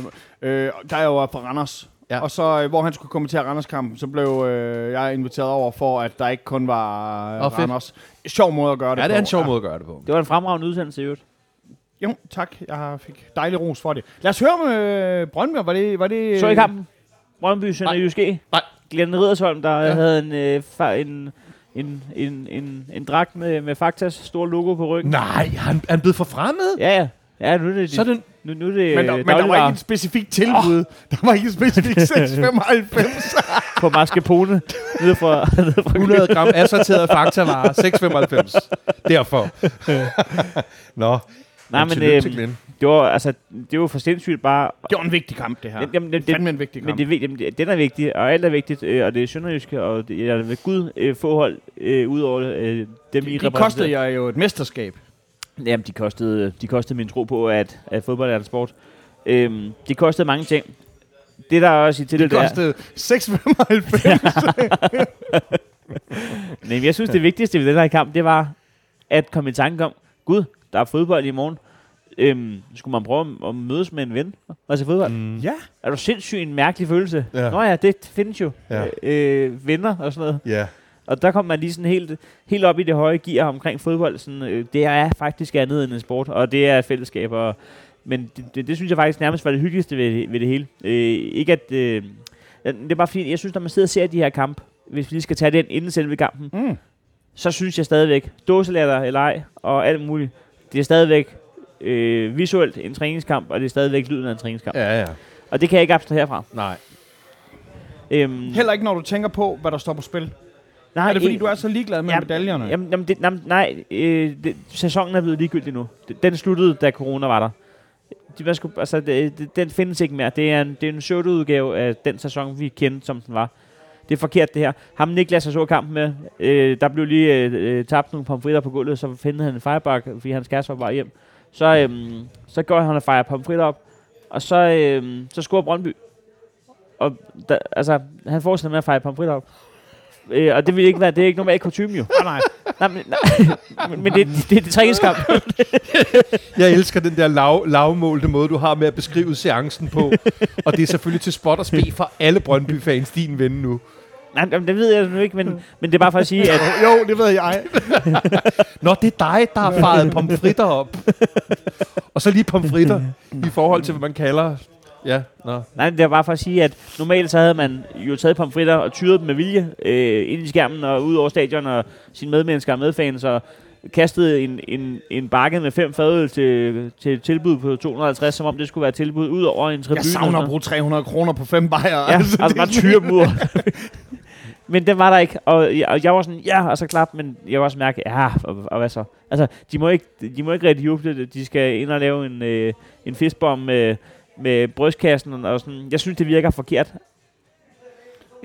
ja. øh, der er jo fra Randers. Ja. Ja. Og så, øh, hvor han skulle kommentere Randers-kampen, så blev øh, jeg inviteret over for, at der ikke kun var øh, Åh, fedt. Randers. Sjov måde at gøre det Ja, det er en sjov måde at gøre det på. det var en fremragende udsendelse i øvrigt. Jo, tak. Jeg fik dejlig ros for det. Lad os høre med øh, Brøndby. Var det, var det, Så i kampen. Brøndby Sønder Nej. Jyske. Nej. Glenn Riddersholm, der Ja. ja. havde en, øh, fa- en, en, en, en, en dragt med, med Faktas store logo på ryggen. Nej, han, han blevet forfremmet? Ja, ja. Ja, nu er det, Så er det, nu, nu er det Men, der, øh, men der var ikke et specifikt tilbud. Oh. Der var ikke et specifikt <laughs> 695. på mascarpone nede fra, <laughs> nede fra 100 gram assorteret faktavarer, 6,95. Derfor. Nå, Nej, men øh, til Glenn. det var, altså, det var for sindssygt bare... Det var en vigtig kamp, det her. Jamen, det, det, det, fandme en vigtig men kamp. det, er vig- jamen, det, den er vigtig, og alt er vigtigt, øh, og det er sønderjyske, og det er ved Gud øh, få hold, øh, ud over øh, dem, I de, de repræsenterer. kostede jeg jo et mesterskab. Jamen, de kostede, de kostede min tro på, at, at fodbold er en sport. Øhm, de kostede mange ting. Det der er også i til Det det, kostede 695. <laughs> Men jeg synes, det vigtigste ved den her kamp, det var at komme i tanke om, gud, der er fodbold i morgen. Øhm, skulle man prøve at- mødes med en ven og se fodbold? Mm. ja. Er du sindssygt en mærkelig følelse? Ja. Nå ja, det findes jo. Ja. Øh, venner og sådan noget. Ja. Og der kom man lige sådan helt, helt op i det høje gear omkring fodbold. Sådan, øh, det er faktisk andet end en sport, og det er et fællesskab. Og, men det, det, det, synes jeg faktisk nærmest var det hyggeligste ved, ved det hele. Øh, ikke at... Øh, det er bare fordi, jeg synes, når man sidder og ser de her kamp, hvis vi lige skal tage den inden selve kampen, Mm. så synes jeg stadigvæk, dåselatter eller ej, og alt muligt, det er stadigvæk øh, visuelt en træningskamp, og det er stadigvæk lyden af en træningskamp. Ja. Ja, ja. Og det kan jeg ikke abstrahere herfra. Nej. Øhm, Heller ikke, når du tænker på, hvad der står på spil. Nej, er det fordi, ikke- du er så ligeglad med Jamen, medaljerne? Jamen, jamen, det, jamen nej, øh, det, sæsonen er blevet ligegyldig nu. Den sluttede, da corona var der. De, hvad skulle, altså, det, det, den findes ikke mere. Det er en, det er en pseudo-udgave af den sæson, vi kendte, som den var. Det er forkert, det her. Ham Niklas, jeg så kampen med, øh, der blev lige øh, øh, tabt nogle pomfritter på gulvet, så fandt han en fireback, fordi hans kæreste var bare hjem. Så, øh, så går han og fejrer pomfritter op, og så, øh, så scorer Brøndby. Og der, altså, han fortsætter med at fejre pomfritter op. Øh, og det vil ikke være, det er ikke normalt kutume jo. Nej, nej. Nej, men, nej, <laughs> men det, det, det er træningskamp. Jeg elsker den der lav, lavmålte måde, du har med at beskrive seancen på. og det er selvfølgelig til spot og spe for alle Brøndby-fans, din ven nu. Nej, jamen, det ved jeg nu ikke, men, men det er bare for at sige, at <laughs> Jo, det ved jeg. Nå, det er dig, der har faret pomfritter op. og så lige pomfritter i forhold til, hvad man kalder... Ja, nå. nej, det er bare for at sige, at normalt så havde man jo taget pomfritter og tyret dem med vilje øh, ind i skærmen og ud over stadion og sine medmennesker og medfans og kastet en, en, en bakke med fem fadøl til, til et tilbud på 250, som om det skulle være et tilbud ud over en tribune. Jeg savner at bruge 300 kroner på fem bajer. Ja, altså bare tyre dem ud. men den var der ikke, og jeg, og jeg var sådan, ja, og så klap, men jeg var også mærke, ja, og, og hvad så? Altså, de må ikke, de må ikke rigtig juble, de skal ind og lave en, øh, en fistbom med, med brystkassen, og sådan, jeg synes, det virker forkert.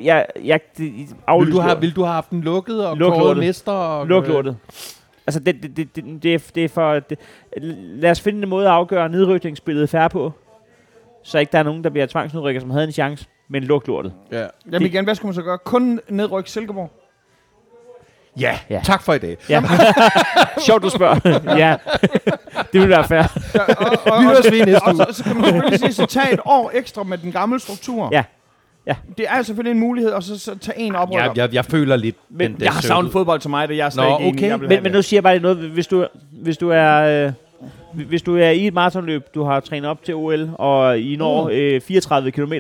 Jeg, jeg, det, Vil du, have, vil du have haft den lukket og Luk kåret mester? Og, Luk lortet. Altså, det, det, det, det, det, er, det er for... Det, lad os finde en måde at afgøre nedrykningsspillet færre på, så ikke der er nogen, der bliver tvangsnedrykket, som havde en chance, men luk lortet. Ja. Jamen igen, hvad skulle man så gøre? Kun nedrykke Silkeborg? Ja. Ja. ja, tak for i dag. Ja. <laughs> Sjovt, du spørger. ja, det vil være fair. Ja, og, og, Vi og, høres ved næste og, uge. så, så kan man selvfølgelig sige, så tag et år ekstra med den gamle struktur. Ja. Ja. Det er selvfølgelig en mulighed, og så, så tage en oprykker. Jeg, jeg, jeg føler lidt Men den jeg har savnet fodbold til mig, det er jeg slet Nå, ikke okay. Men, men nu siger jeg bare lige noget. Hvis du, hvis du er... Øh, hvis du er i et maratonløb, du har trænet op til OL, og I når øh, 34 km,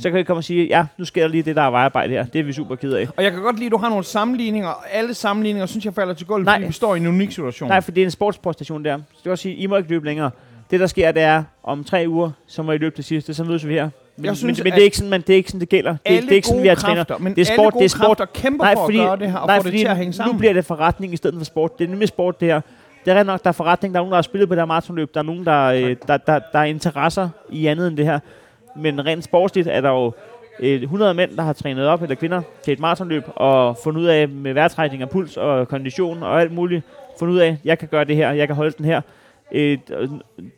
så kan vi komme og sige, ja, nu sker der lige det, der er vejarbejde her. Det er vi super ked af. Og jeg kan godt lide, at du har nogle sammenligninger, alle sammenligninger synes jeg falder til gulvet, Nej. fordi vi står i en unik situation. Nej, for det er en sportspræstation der. Så det vil også sige, I må ikke løbe længere. Det, der sker, det er, om tre uger, så må I løbe det sidste, så mødes vi her. Men, Jeg synes, men, men det, er ikke sådan, man, det er ikke sådan, det gælder. Det, alle det er ikke sådan, vi har træner. men Det er alle sport, gode det er sport. kræfter kæmper Nej, for fordi, at gøre det her, og nej, få det til at hænge sammen. nu bliver det forretning i stedet for sport. Det er nemlig sport, det her. Det er rent nok, der er forretning. Der er nogen, der har spillet på det her maratonløb. Der er nogen, der, øh, der, der, der er interesser i andet end det her. Men rent sportsligt er der jo øh, 100 mænd, der har trænet op, eller kvinder, til et maratonløb, og fundet ud af med vejrtrækning og puls og kondition og alt muligt, fundet ud af, jeg kan gøre det her, jeg kan holde den her. Øh,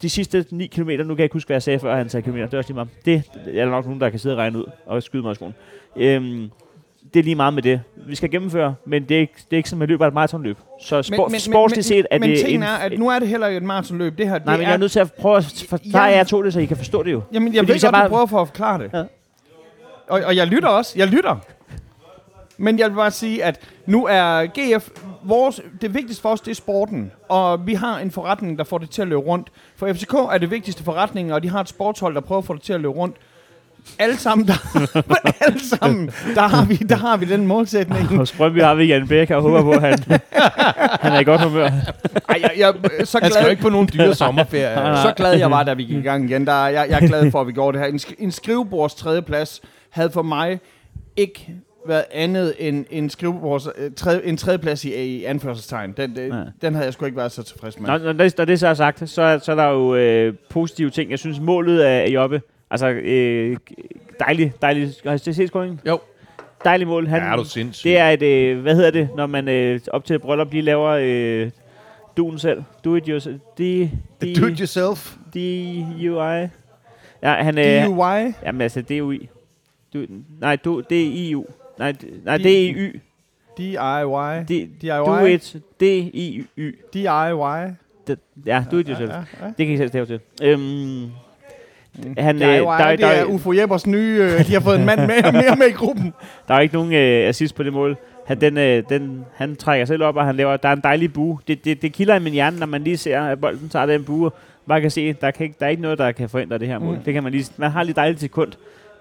de sidste 9 km, nu kan jeg ikke huske, hvad jeg sagde før, han sagde kilometer, det er også lige meget. Det er der nok nogen, der kan sidde og regne ud og skyde mig i skoen. Øhm, det er lige meget med det. Vi skal gennemføre, men det er ikke, det er ikke som, at løber et maratonløb. Så spor, men, men, sportsligt set er men, det... Men tingen er, at nu er det heller ikke et maratonløb. Det her, det Nej, men er, jeg er nødt til at prøve at forklare jer to det, så I kan forstå det jo. Jamen, jeg Fordi ved godt, bare- du prøver for at forklare det. Ja. Og, og jeg lytter også. Jeg lytter. Men jeg vil bare sige, at nu er GF, vores, det vigtigste for os, det er sporten. Og vi har en forretning, der får det til at løbe rundt. For FCK er det vigtigste forretning, og de har et sportshold, der prøver at få det til at løbe rundt. Alle sammen, der, <laughs> alle sammen, der har, vi, der har vi den målsætning. Hos Brøndby har vi Jan Bæk, og håber på, at han, <laughs> han er i godt humør. Ej, jeg, jeg, så Han skal jo glad, ikke på nogen dyre sommerferie. Nej, nej. så glad jeg var, da vi gik i gang igen. Der, jeg, jeg er glad for, at vi gjorde det her. En, sk- en skrivebords tredjeplads havde for mig ikke været andet end en skrivebords øh, tredje, en tredjeplads i, i anførselstegn. Den, den, Ja. den havde jeg sgu ikke været så tilfreds med. Når, når, det, når det så er sagt, så, er- så er der jo øh, positive ting. Jeg synes, målet er Jobbe. Altså, øh, dejlig, dejlig. Har I set scoringen? Jo. Dejlig mål. Han, Ja, er du sindssyg. det er et, øh, hvad hedder det, når man øh, op til et bryllup lige laver øh, duen selv. Do it yourself. D, D, Do it yourself. D-U-I. Ja, han, øh, DUI? jamen altså, D-U-I. Du, nej, du, D-I-U. Nej, d- nej, D-I-Y. DIY? D- DIY? Do it. D-I-Y. DIY? Det- Ja, do it yourself. Ja, ja. Det kan I selv stave til. Øhm, han, DIY, øh, der, det der, er Ufo Jeppers nye, øh, de har fået en mand mere, mere med i gruppen. <laughs> der er ikke nogen øh, assist på det mål. Han, den, øh, den, han trækker selv op, og han laver, der er en dejlig bue. Det, det, det kilder i min hjerne, når man lige ser, at bolden tager den bue. Bare kan se, der, kan ikke, der er ikke noget, der kan forhindre det her mål. Mm. Det kan man lige, man har lige dejligt sekund,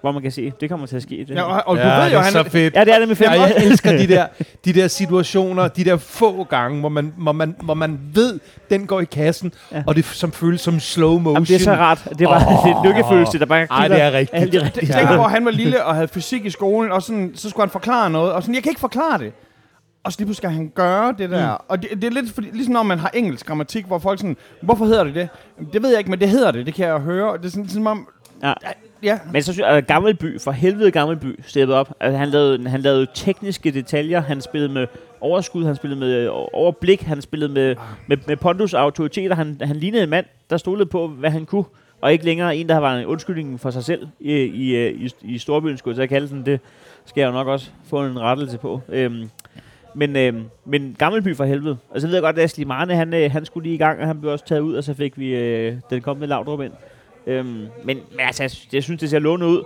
hvor man kan se, det kommer til at ske. Det. Ja, og, og du ja, ved det jo, er han, så fedt. ja, det er det med fem. Ja, jeg elsker de der, de der situationer, de der få gange, hvor man, hvor man, hvor man ved, den går i kassen, Ja. og det som føles som slow motion. Jamen, det er så rart. Det var oh. <laughs> det lykkefølelse, der bare Ej, det er rigtigt. alle de rigtige Tænk, hvor han var lille og havde fysik i skolen, og sådan, så skulle han forklare noget, og sådan, jeg kan ikke forklare det. Og så lige pludselig skal han gøre det der. Mm. Og det, det er lidt fordi, ligesom når man har engelsk grammatik, hvor folk sådan, hvorfor hedder det det? Det ved jeg ikke, men det hedder det, det kan jeg høre. Og Det er sådan, som om, Ja ja, Men så synes jeg, øh, at Gammelby, for helvede Gammelby, steppede op. Altså, han, lavede, han lavede tekniske detaljer, han spillede med overskud, han spillede med øh, overblik, han spillede med, med, med pondus autoriteter. Han, han lignede en mand, der stolede på, hvad han kunne, og ikke længere en, der var en undskyldning for sig selv i, i, øh, i, i storbyen, skulle jeg så kalde den. Det skal jeg jo nok også få en rettelse på. Øhm, men, øhm, men Gammelby for helvede. Altså, så ved godt, at Asli Marne, han, øh, han skulle lige i gang, og han blev også taget ud, og så fik vi øh, den kommende Laudrup ind. Øhm, men, men altså, jeg, sy- jeg synes, det ser lovende ud.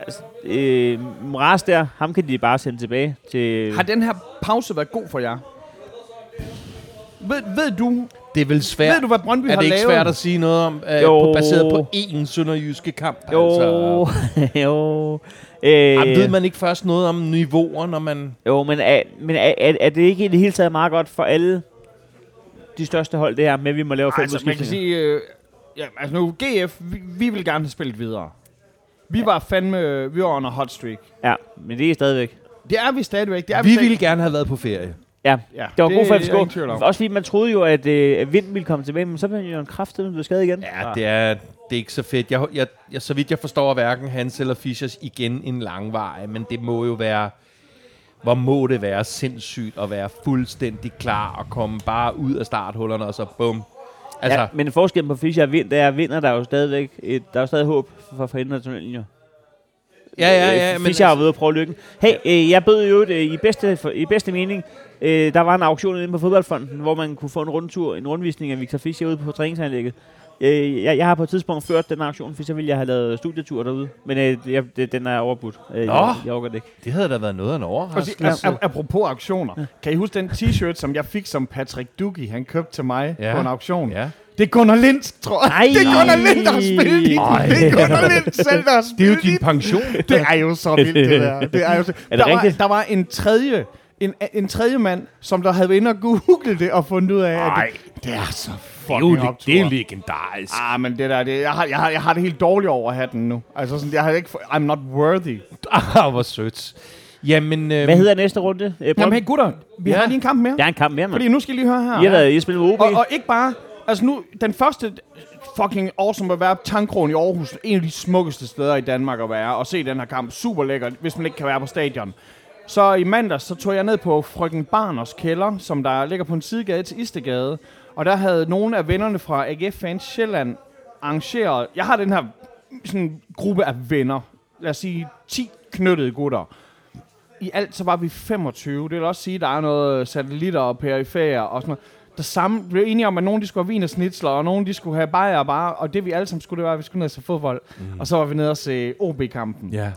Altså, øh, Mraz der, ham kan de bare sende tilbage til... har den her pause været god for jer? Ved, ved du, Det er vel svært. ved du, hvad Brøndby er har det ikke lavet? svært at sige noget om, øh, Jo. på, baseret på én sønderjyske kamp? Jo, Altså, <laughs> jo. Øh, Jamen, ved man ikke først noget om niveauer, når man... Jo, men, er, men er, er, er det ikke i det hele taget meget godt for alle de største hold, det her med, at vi må lave fem Altså, man kan sige, øh, ja, altså nu, GF, vi, vi vil gerne have spillet videre. Vi var fandme, vi var under hot streak. Ja, men det er stadigvæk. Det er vi stadigvæk. Det er Vi stadig- ville gerne have været på ferie. Ja, Ja, det var god for FCK. Også fordi man troede jo, at, øh, at Vind ville komme tilbage, men så blev han jo en kraft, blev skadet igen. Ja, det er, det er ikke så fedt. Jeg, jeg, jeg, så vidt jeg forstår, er hverken Hans eller Fischers igen en langvej, men det må jo være... Hvor må det være sindssygt at være fuldstændig klar og komme bare ud af starthullerne, og så bum. Altså, ja, men forskellen på Fischer og Vind, det er, vinder der er jo stadigvæk et, der er jo stadig håb for, for enden af tunnelen, jo. ja, ja, ja. Øh, men Fischer har været ude at prøve lykken. Hey, øh, jeg bød jo øh, i, bedste, for, i bedste mening, øh, der var en auktion inde på fodboldfonden, hvor man kunne få en rundtur, en rundvisning af Victor Fischer ude på træningsanlægget. Øh, jeg, jeg har på et tidspunkt ført den auktion, for så ville jeg have lavet studietur derude. Men øh, jeg, det, den er overbudt. Øh, Nå. jeg, jeg overgår det ikke. det havde da været noget af en overraskelse. ap- ap- apropos auktioner. Kan I huske den t-shirt, som jeg fik, som Patrick Dugi, han købte til mig Ja. på en auktion? Ja. Det er Gunnar Lind, tror jeg. Nej. Det er Gunnar Lind, der har spillet i den. Det er Gunnar Lind selv, der har Det er jo spillet i din pension. Det er jo så vildt, det der. Det er, jo så. <laughs> Er det der, var, rigtigt? der var en tredje, en, en tredje mand, som der havde været inde og googlet det og fundet ud af, at Nej, det, det er så det er jo fucking optur. det er legendarisk. Ah, men det der, det, jeg, har, jeg, har, jeg har det helt dårligt over at have den nu. Altså sådan, jeg har ikke, I'm not worthy. <laughs> Ah, hvor sødt. Jamen, øh, Hvad hedder næste runde? Øh, Jamen hey gutter, vi Ja. har lige en kamp mere. Der er en kamp mere, mand. Fordi nu skal I lige høre her. I har været, I spillet med OB. Og, og ikke bare, Altså nu, den første fucking awesome at være Tankroen i Aarhus. En af de smukkeste steder i Danmark at være. Og se den her kamp. Super lækkert, hvis man ikke kan være på stadion. Så i mandags, så tog jeg ned på Frøken Barners kælder, som der ligger på en sidegade til Istegade. Og der havde nogle af vennerne fra AGF Fans Sjælland arrangeret... Jeg har den her sådan, gruppe af venner. Lad os sige 10 knyttede gutter. I alt så var vi 25. Det vil også sige, at der er noget satellitter og perifærer og sådan noget. Der samme, vi blev enige om, at nogen de skulle have vin og snitsler, og nogen de skulle have bajer og bare, og det vi alle sammen skulle, det var, at vi skulle ned og se fodbold. Mm. Og så var vi nede og se OB-kampen. Ja.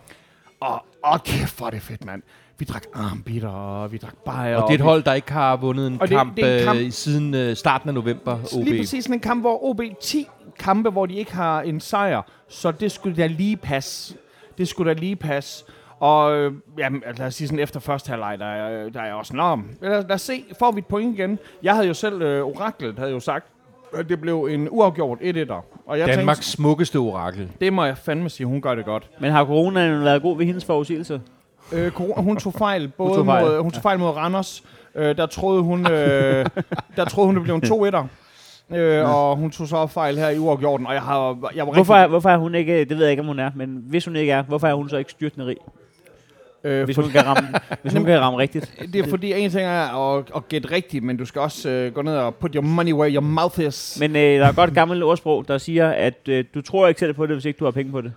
Og, og kæft, hvor er det fedt, mand. Vi drak armbitter, og vi drak bajer. Og det er et hold, der ikke har vundet en Og det- kamp, det er en kamp- øh, siden øh, starten af november, OB. Lige præcis sådan en kamp, hvor OB 10 kampe, hvor de ikke har en sejr. Så det skulle da lige passe. Det skulle da lige passe. Og øh, jamen, lad os sige sådan efter første halvleg, der, er- der er jeg også, nå, lad, lad os se, får vi et point igen? Jeg havde jo selv, øh, oraklet havde jo sagt, at det blev en uafgjort 1-1'er. Og jeg Danmarks tænkte, smukkeste orakel. det må jeg fandme sige, hun gør det godt. Men har coronaen været god ved hendes forudsigelser? Øh, corona- hun tog fejl, både tog fejl. Mod, hun tog fejl mod Randers. Øh, der troede hun, øh, der troede hun, det blev en <laughs> 2-1'er. Øh, og hun tog så fejl her i uafgjorten, og jeg, har, jeg var Hvorfor, er, rigtig... hvorfor er hun ikke, det ved jeg ikke, om hun er, men hvis hun ikke er, hvorfor er hun så ikke styrtende rig? Øh, Hvis for, hun kan ramme, hvis hun kan ramme rigtigt. det er fordi, en ting er at, at gætte rigtigt, men du skal også øh, gå ned og put your money where your mouth is. Men øh, der er godt gammelt ordsprog, der siger, at øh, du tror ikke selv på det, hvis ikke du har penge på det.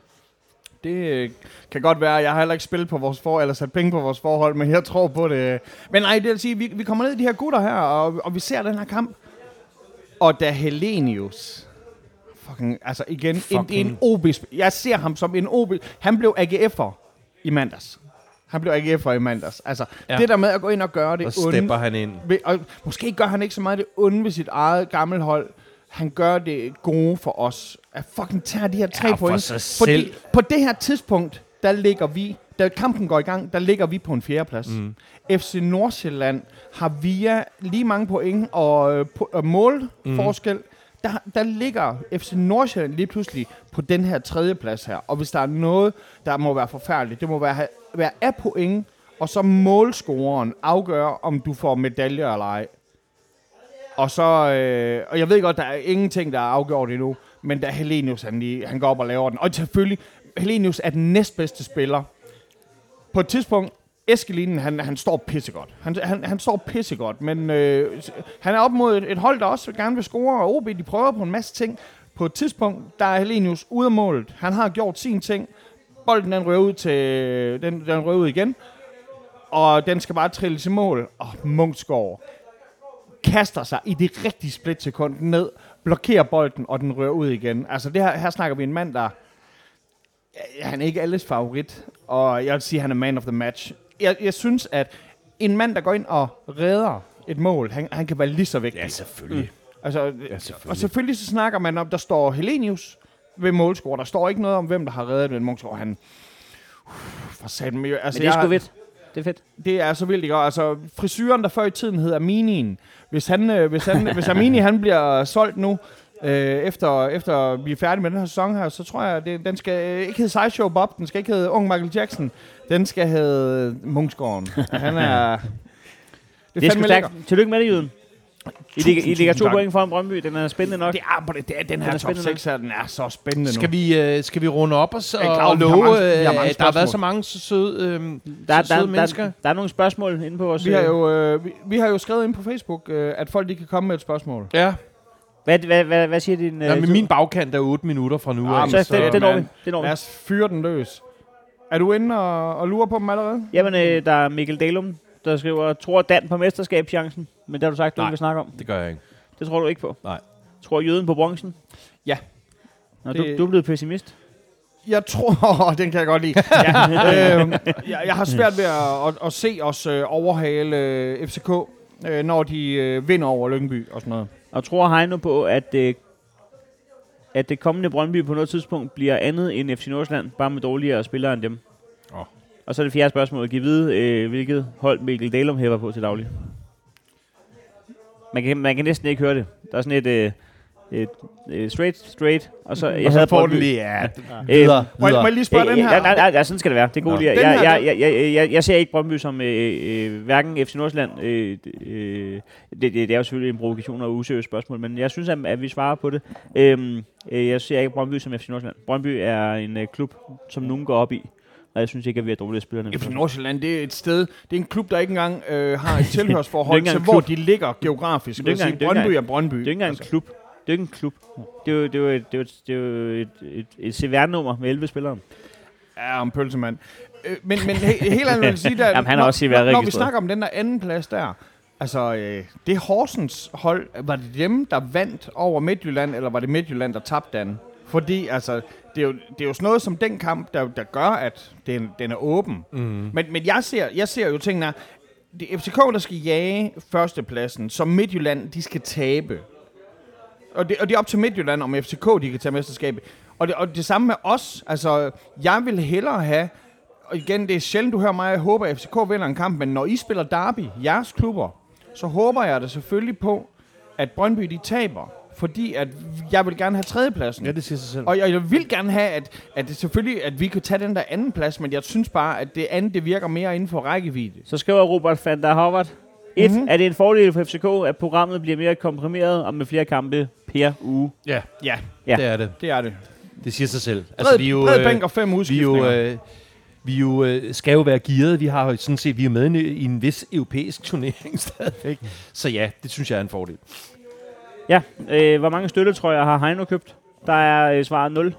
Det øh, kan godt være, jeg har heller ikke spillet på vores forhold, eller sat penge på vores forhold, men jeg tror på det. Men nej, det vil sige, vi, vi kommer ned i de her gutter her, og, og vi ser den her kamp. Og da Helenius, fucking, altså igen, en, Fucking- en OB, jeg ser ham som en OB, han blev AGF'er i mandags. Han blev AGF'er i mandags. Altså, Ja. det der med at gå ind og gøre det Og stepper han ind. ved, og måske gør han ikke så meget det onde ved sit eget gamle hold. Han gør det gode for os. At fucking tager de her tre Ja, for point. sig selv. Fordi på det her tidspunkt, der ligger vi, da kampen går i gang, der ligger vi på en fjerdeplads. Mm. FC Nordsjælland har via lige mange point og, øh, på, og målforskel, mm. der, der ligger FC Nordsjælland lige pludselig på den her tredje plads her. Og hvis der er noget, der må være forfærdeligt, det må være, være af point, og så målscoren afgør, om du får medaljer eller ej. Og så, øh, og jeg ved godt, der er ingenting, der er afgjort endnu, men da Helenius, han, lige, han går op og laver den. Og selvfølgelig, Helenius er den næstbedste spiller. På et tidspunkt, Eskelinen, han, han står pissegodt. Han, han, han står pissegodt, men øh, han er op mod et, et hold, der også gerne vil score, og OB, de prøver på en masse ting. På et tidspunkt, der er Helenius ude af målet. Han har gjort sin ting. Bolden, den rører ud, til, den, den rører ud igen, og den skal bare trille til mål. Og Munchsgaard, kaster sig i det rigtige splitsekund ned, blokerer bolden, og den rører ud igen. Altså det her, her snakker vi en mand, der han er ikke alles favorit, og jeg vil sige, at han er man of the match. Jeg, jeg synes, at en mand, der går ind og redder et mål, han, han kan være lige så vigtig. Ja, selvfølgelig. Altså, Ja, selvfølgelig. og selvfølgelig så snakker man om, der står Helenius ved målscore. Der står ikke noget om, hvem der har reddet den målscore. Han, uh, for satan, men, altså, Men det er sgu fedt. Det er fedt. det er så vildt, ikke? Altså, frisyren, der før i tiden hed Aminien. Hvis, han, øh, hvis, han, hvis Amini han bliver solgt nu, øh, efter, efter vi er færdige med den her sæson her, så tror jeg, det, den skal ikke hedde Sideshow Bob, den skal ikke hedde Ung Michael Jackson, den skal hedde Munksgården. <laughs> Han er... Det Det er sgu stærkt. Tillykke med det, Jyden. I, ligger, I ligger to tak. point foran Brøndby. Den er spændende nok. Det er, på det, det er, den her er top spændende 6 her, den er så spændende nu. Skal vi, øh, skal vi runde op og, så, er klar og love, mange- har øh, mange der har været så mange så søde, øh, Der, så søde der, mennesker? der, der er nogle spørgsmål inde på vores... vi, har øh, jo, øh, vi, vi har jo skrevet ind på Facebook, øh, at folk de kan komme med et spørgsmål. Ja, Hvad, hvad, hvad, hvad siger din... ja øh, men min bagkant er 8 minutter fra nu Ah, af. men så, det, det når vi. Det når vi. Lad os fyre den løs. Er du inde og, og lurer på dem allerede? Jamen, øh, der er Mikkel Dalum, der skriver, tror Dan på mesterskabschancen? Men det har du sagt, du Nej. ikke vil snakke om. Det gør jeg ikke. Det tror du ikke på. Nej. Tror Jøden på bronzen? Ja. Nå, du, Det- du er blevet pessimist. Jeg tror, <laughs> den kan jeg godt lide. <laughs> ja, <laughs> øh, jeg, jeg har svært ved at, at, at se os øh, overhale øh, FCK, øh, når de øh, vinder over Lyngby og sådan noget. Og tror Heino på, at, øh, at det kommende Brøndby på noget tidspunkt bliver andet end FC Nordsjælland, bare med dårligere spillere end dem? Og så det fjerde spørgsmål. Giv vide, øh, hvilket hold Mikkel Dalum hæver på til daglig. Man kan, man kan næsten ikke høre det. Der er sådan et... Øh, øh, øh, straight, straight, og så, jeg og så havde får Brøndby. den lige, ja, Øh, videre, Må, jeg- må jeg lige spørge den her? Nej, nej, nej, sådan skal det være. Det er god Nå. lige. Jeg, jeg, jeg, jeg, jeg, jeg ser ikke Brøndby som øh, øh, hverken FC Nordsjælland. Øh, øh, det, det, det er jo selvfølgelig en provokation og useriøst spørgsmål, men jeg synes, at, at vi svarer på det. Øhm, øh, jeg ser ikke Brøndby som FC Nordsjælland. Brøndby er en øh, klub, som nogen går op i. Og jeg synes ikke, at vi har dårlige spillere. FC Nordsjælland, det er et sted, det er en klub, der ikke engang øh, har et <laughs> tilhørsforhold er til, hvor de ligger geografisk. Det er ikke engang- sige, er Brøndby er Brøndby. Det er ikke engang en klub. Det er ikke en klub. Det er jo, det er jo, et, det er jo, et, det er et, et, et CVR-nummer med 11 spillere. Ja, om pølsemand. Øh, men, men he, helt andet vil sige, der, <laughs> Jamen, han er når, også når, når vi snakker om den der anden plads der, altså øh, det Horsens hold, var det dem, der vandt over Midtjylland, eller var det Midtjylland, der tabte den? Fordi altså, det er, jo, det er jo sådan noget som den kamp, der, der gør, at den, den er åben. Mm. Men, men jeg, ser, jeg ser jo tingene det er FCK, der skal jage førstepladsen, som Midtjylland, de skal tabe. Og det, og det er op til Midtjylland, om FCK, de kan tage mesterskabet. Og det, og det samme med os. Altså, jeg vil hellere have, og igen, det er sjældent, du hører mig, jeg håber, at FCK vinder en kamp, men når I spiller derby, jeres klubber, så håber jeg da selvfølgelig på, at Brøndby, de taber. Fordi at jeg vil gerne have tredjepladsen. Ja, det siger sig selv. Og jeg, jeg vil gerne have, at, at det selvfølgelig, at vi kan tage den der anden plads, men jeg synes bare, at det andet, det virker mere inden for rækkevidde. Så skriver Robert van der Howard. Et, Mhm. mm-hmm. er det en fordel for FCK, at programmet bliver mere komprimeret og med flere kampe per uge? Ja, Ja, Ja. det er det. det er det. Det siger sig selv. Bred, vi er jo, bred øh, bænk og fem vi er udskiftninger. jo, øh, vi jo, øh, skal jo være gearet. Vi har jo sådan set, vi er med i en, i en vis europæisk turnering <laughs> stadigvæk. Så ja, det synes jeg er en fordel. Ja, øh, hvor mange støttetrøjer har Heino købt? Der er øh, svaret 0.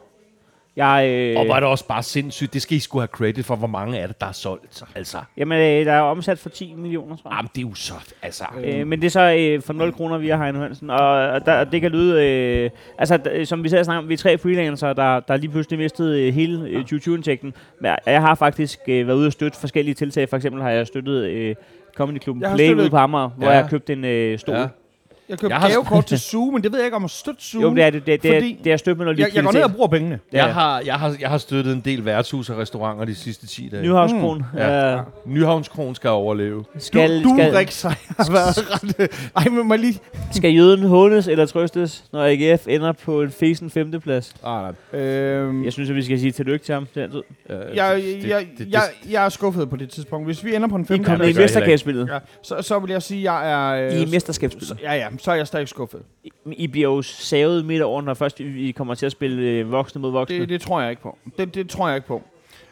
Jeg, øh, Og var det også bare sindssygt. Det skal I sgu have credit for, hvor mange af det, der er solgt. Altså, Jamen, øh, der er omsat for 10 millioner, tror jeg. jamen, det er jo så... Altså, Øh, men det er så øh, for 0 kroner via Heino Hansen, og, og der, det kan lyde... Øh, altså, d- som vi selv snakker om, vi er tre freelancere, der, der lige pludselig mistede øh, hele øh, 2020-indtægten. Men jeg, jeg har faktisk øh, været ude og støtte forskellige tiltag. For eksempel har jeg støttet øh, Comedy har Play støttet- ude på Amager, hvor Ja. jeg købte en øh, stol. Ja. Jeg købte Jeg har- gavekort til Zoo, men det ved jeg ikke om at støtte Zoo. Jo, det er det. Det, det, Fordi- er, det er støbt med noget jeg, jeg går ned og bruger pengene. Ja. jeg, har, jeg, har, jeg har støttet en del værtshus og restauranter de sidste 10 dage. Nyhavnskron. Mm. Ja. Øh, Nyhavnskron skal overleve. skal, du, du skal, Rix, har været ret... Ej, men jeg lige... skal jøden hånes eller trøstes, når AGF ender på en fesen femteplads? Ah, nej. Øhm, Jeg synes, at vi skal sige tillykke til ham. til den tid. Øh, jeg, det- jeg, det- jeg, jeg er skuffet på det tidspunkt. Hvis vi ender på en I femte kom det i jeg mesterskabsspillet. ja, så, så vil jeg sige, at jeg er... øh, I mesterskabsspillet. Ja, ja, så er jeg stadig skuffet. I, I bliver jo savet midt over, når først I kommer til at spille øh, voksne mod voksne. Det, det tror jeg ikke på. Det, det tror jeg ikke på.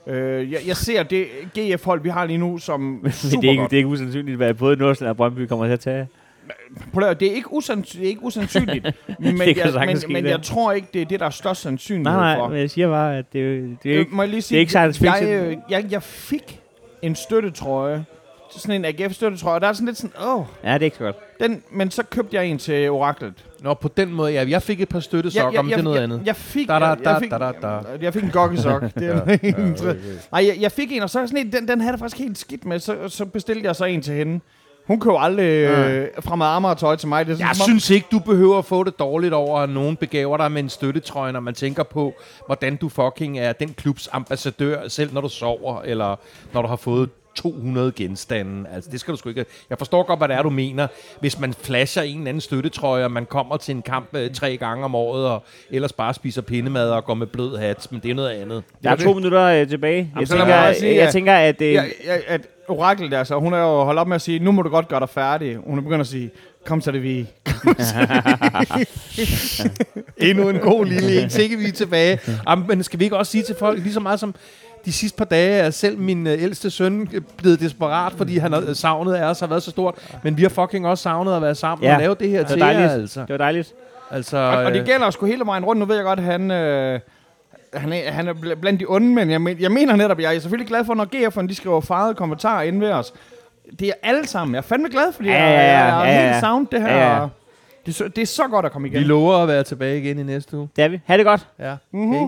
Øh, jeg, jeg ser det GF-hold, vi har lige nu, som <laughs> Men super det, er ikke, godt. det er ikke usandsynligt, hvad både Nordsjælland og Brøndby kommer til at tage. Prøv at, det er ikke, usands, det er ikke usandsynligt, <laughs> men, jeg, men, men jeg tror ikke, det er det, der er størst sandsynlighed Nej, for. nej, men jeg siger bare, at det, er jo- det er jo Øh, ikke... må jeg lige sige, det er ikke science jeg, fiction. øh, jeg, jeg fik en støttetrøje, sådan en AGF-støttetrøje, og der er sådan lidt sådan, åh, Ja, det er ikke så godt. den, men så købte jeg en til Oraklet. Nå, på den måde, ja. Jeg fik et par støttesokker, men det er noget jeg, andet. Jeg fik, Da, da, jeg, jeg da, fik, da, da, da. jeg fik en gokkesok. <laughs> det er Ja, ja, okay. Nej, jeg, jeg fik en, og så sådan en, den, den havde jeg faktisk helt skidt med, så, så bestilte jeg så en til hende. Hun køber aldrig øh, fremad armere tøj til mig. Det er sådan, Jeg som om- synes ikke, du behøver at få det dårligt over, at nogen begaver dig med en støttetrøje, når man tænker på, hvordan du fucking er den klubs ambassadør, selv når du sover, eller når du har fået 200 genstande. Altså, det skal du sgu ikke... Jeg forstår godt, hvad det er, du mener. Hvis man flasher en eller anden støttetrøje, og man kommer til en kamp øh, tre gange om året, og ellers bare spiser pindemad og går med blød hat, men det er noget andet. Der er to minutter øh, tilbage. Jeg så lad tænker, jeg, sige, jeg at- tænker, at... Øh, Ja, ja, at Orakel der, så hun er jo holdt op med at sige, nu må du godt gøre dig færdig. Hun er begyndt at sige, kom så det vi. <laughs> Endnu en god lille en. Sikke, vi er tilbage. Jamen, men skal vi ikke også sige til folk, lige så meget som de sidste par dage er selv min øh, ældste søn øh, blevet desperat, fordi han har savnet af os har været så stort. Men vi har fucking også savnet at være sammen Ja. og lave det her det til var jer, dejligt. altså. Det var dejligt. altså Og, og det øh, gælder sgu hele vejen rundt. Nu ved jeg godt, at han... Øh, han er, han er bl- blandt de onde, men jeg, men, jeg mener netop, jeg er selvfølgelig glad for, når GF'erne de skriver farvede kommentarer inde ved os. Det er alle sammen. Jeg er fandme glad, fordi Ja, jeg, ja, ja, jeg er ja, ja. helt sound det her. Ja, ja. Det, er så, det er så godt at komme vi igen. lover at være tilbage igen i næste uge. Det er vi. Ha' det godt. Ja. Mhm. Okay.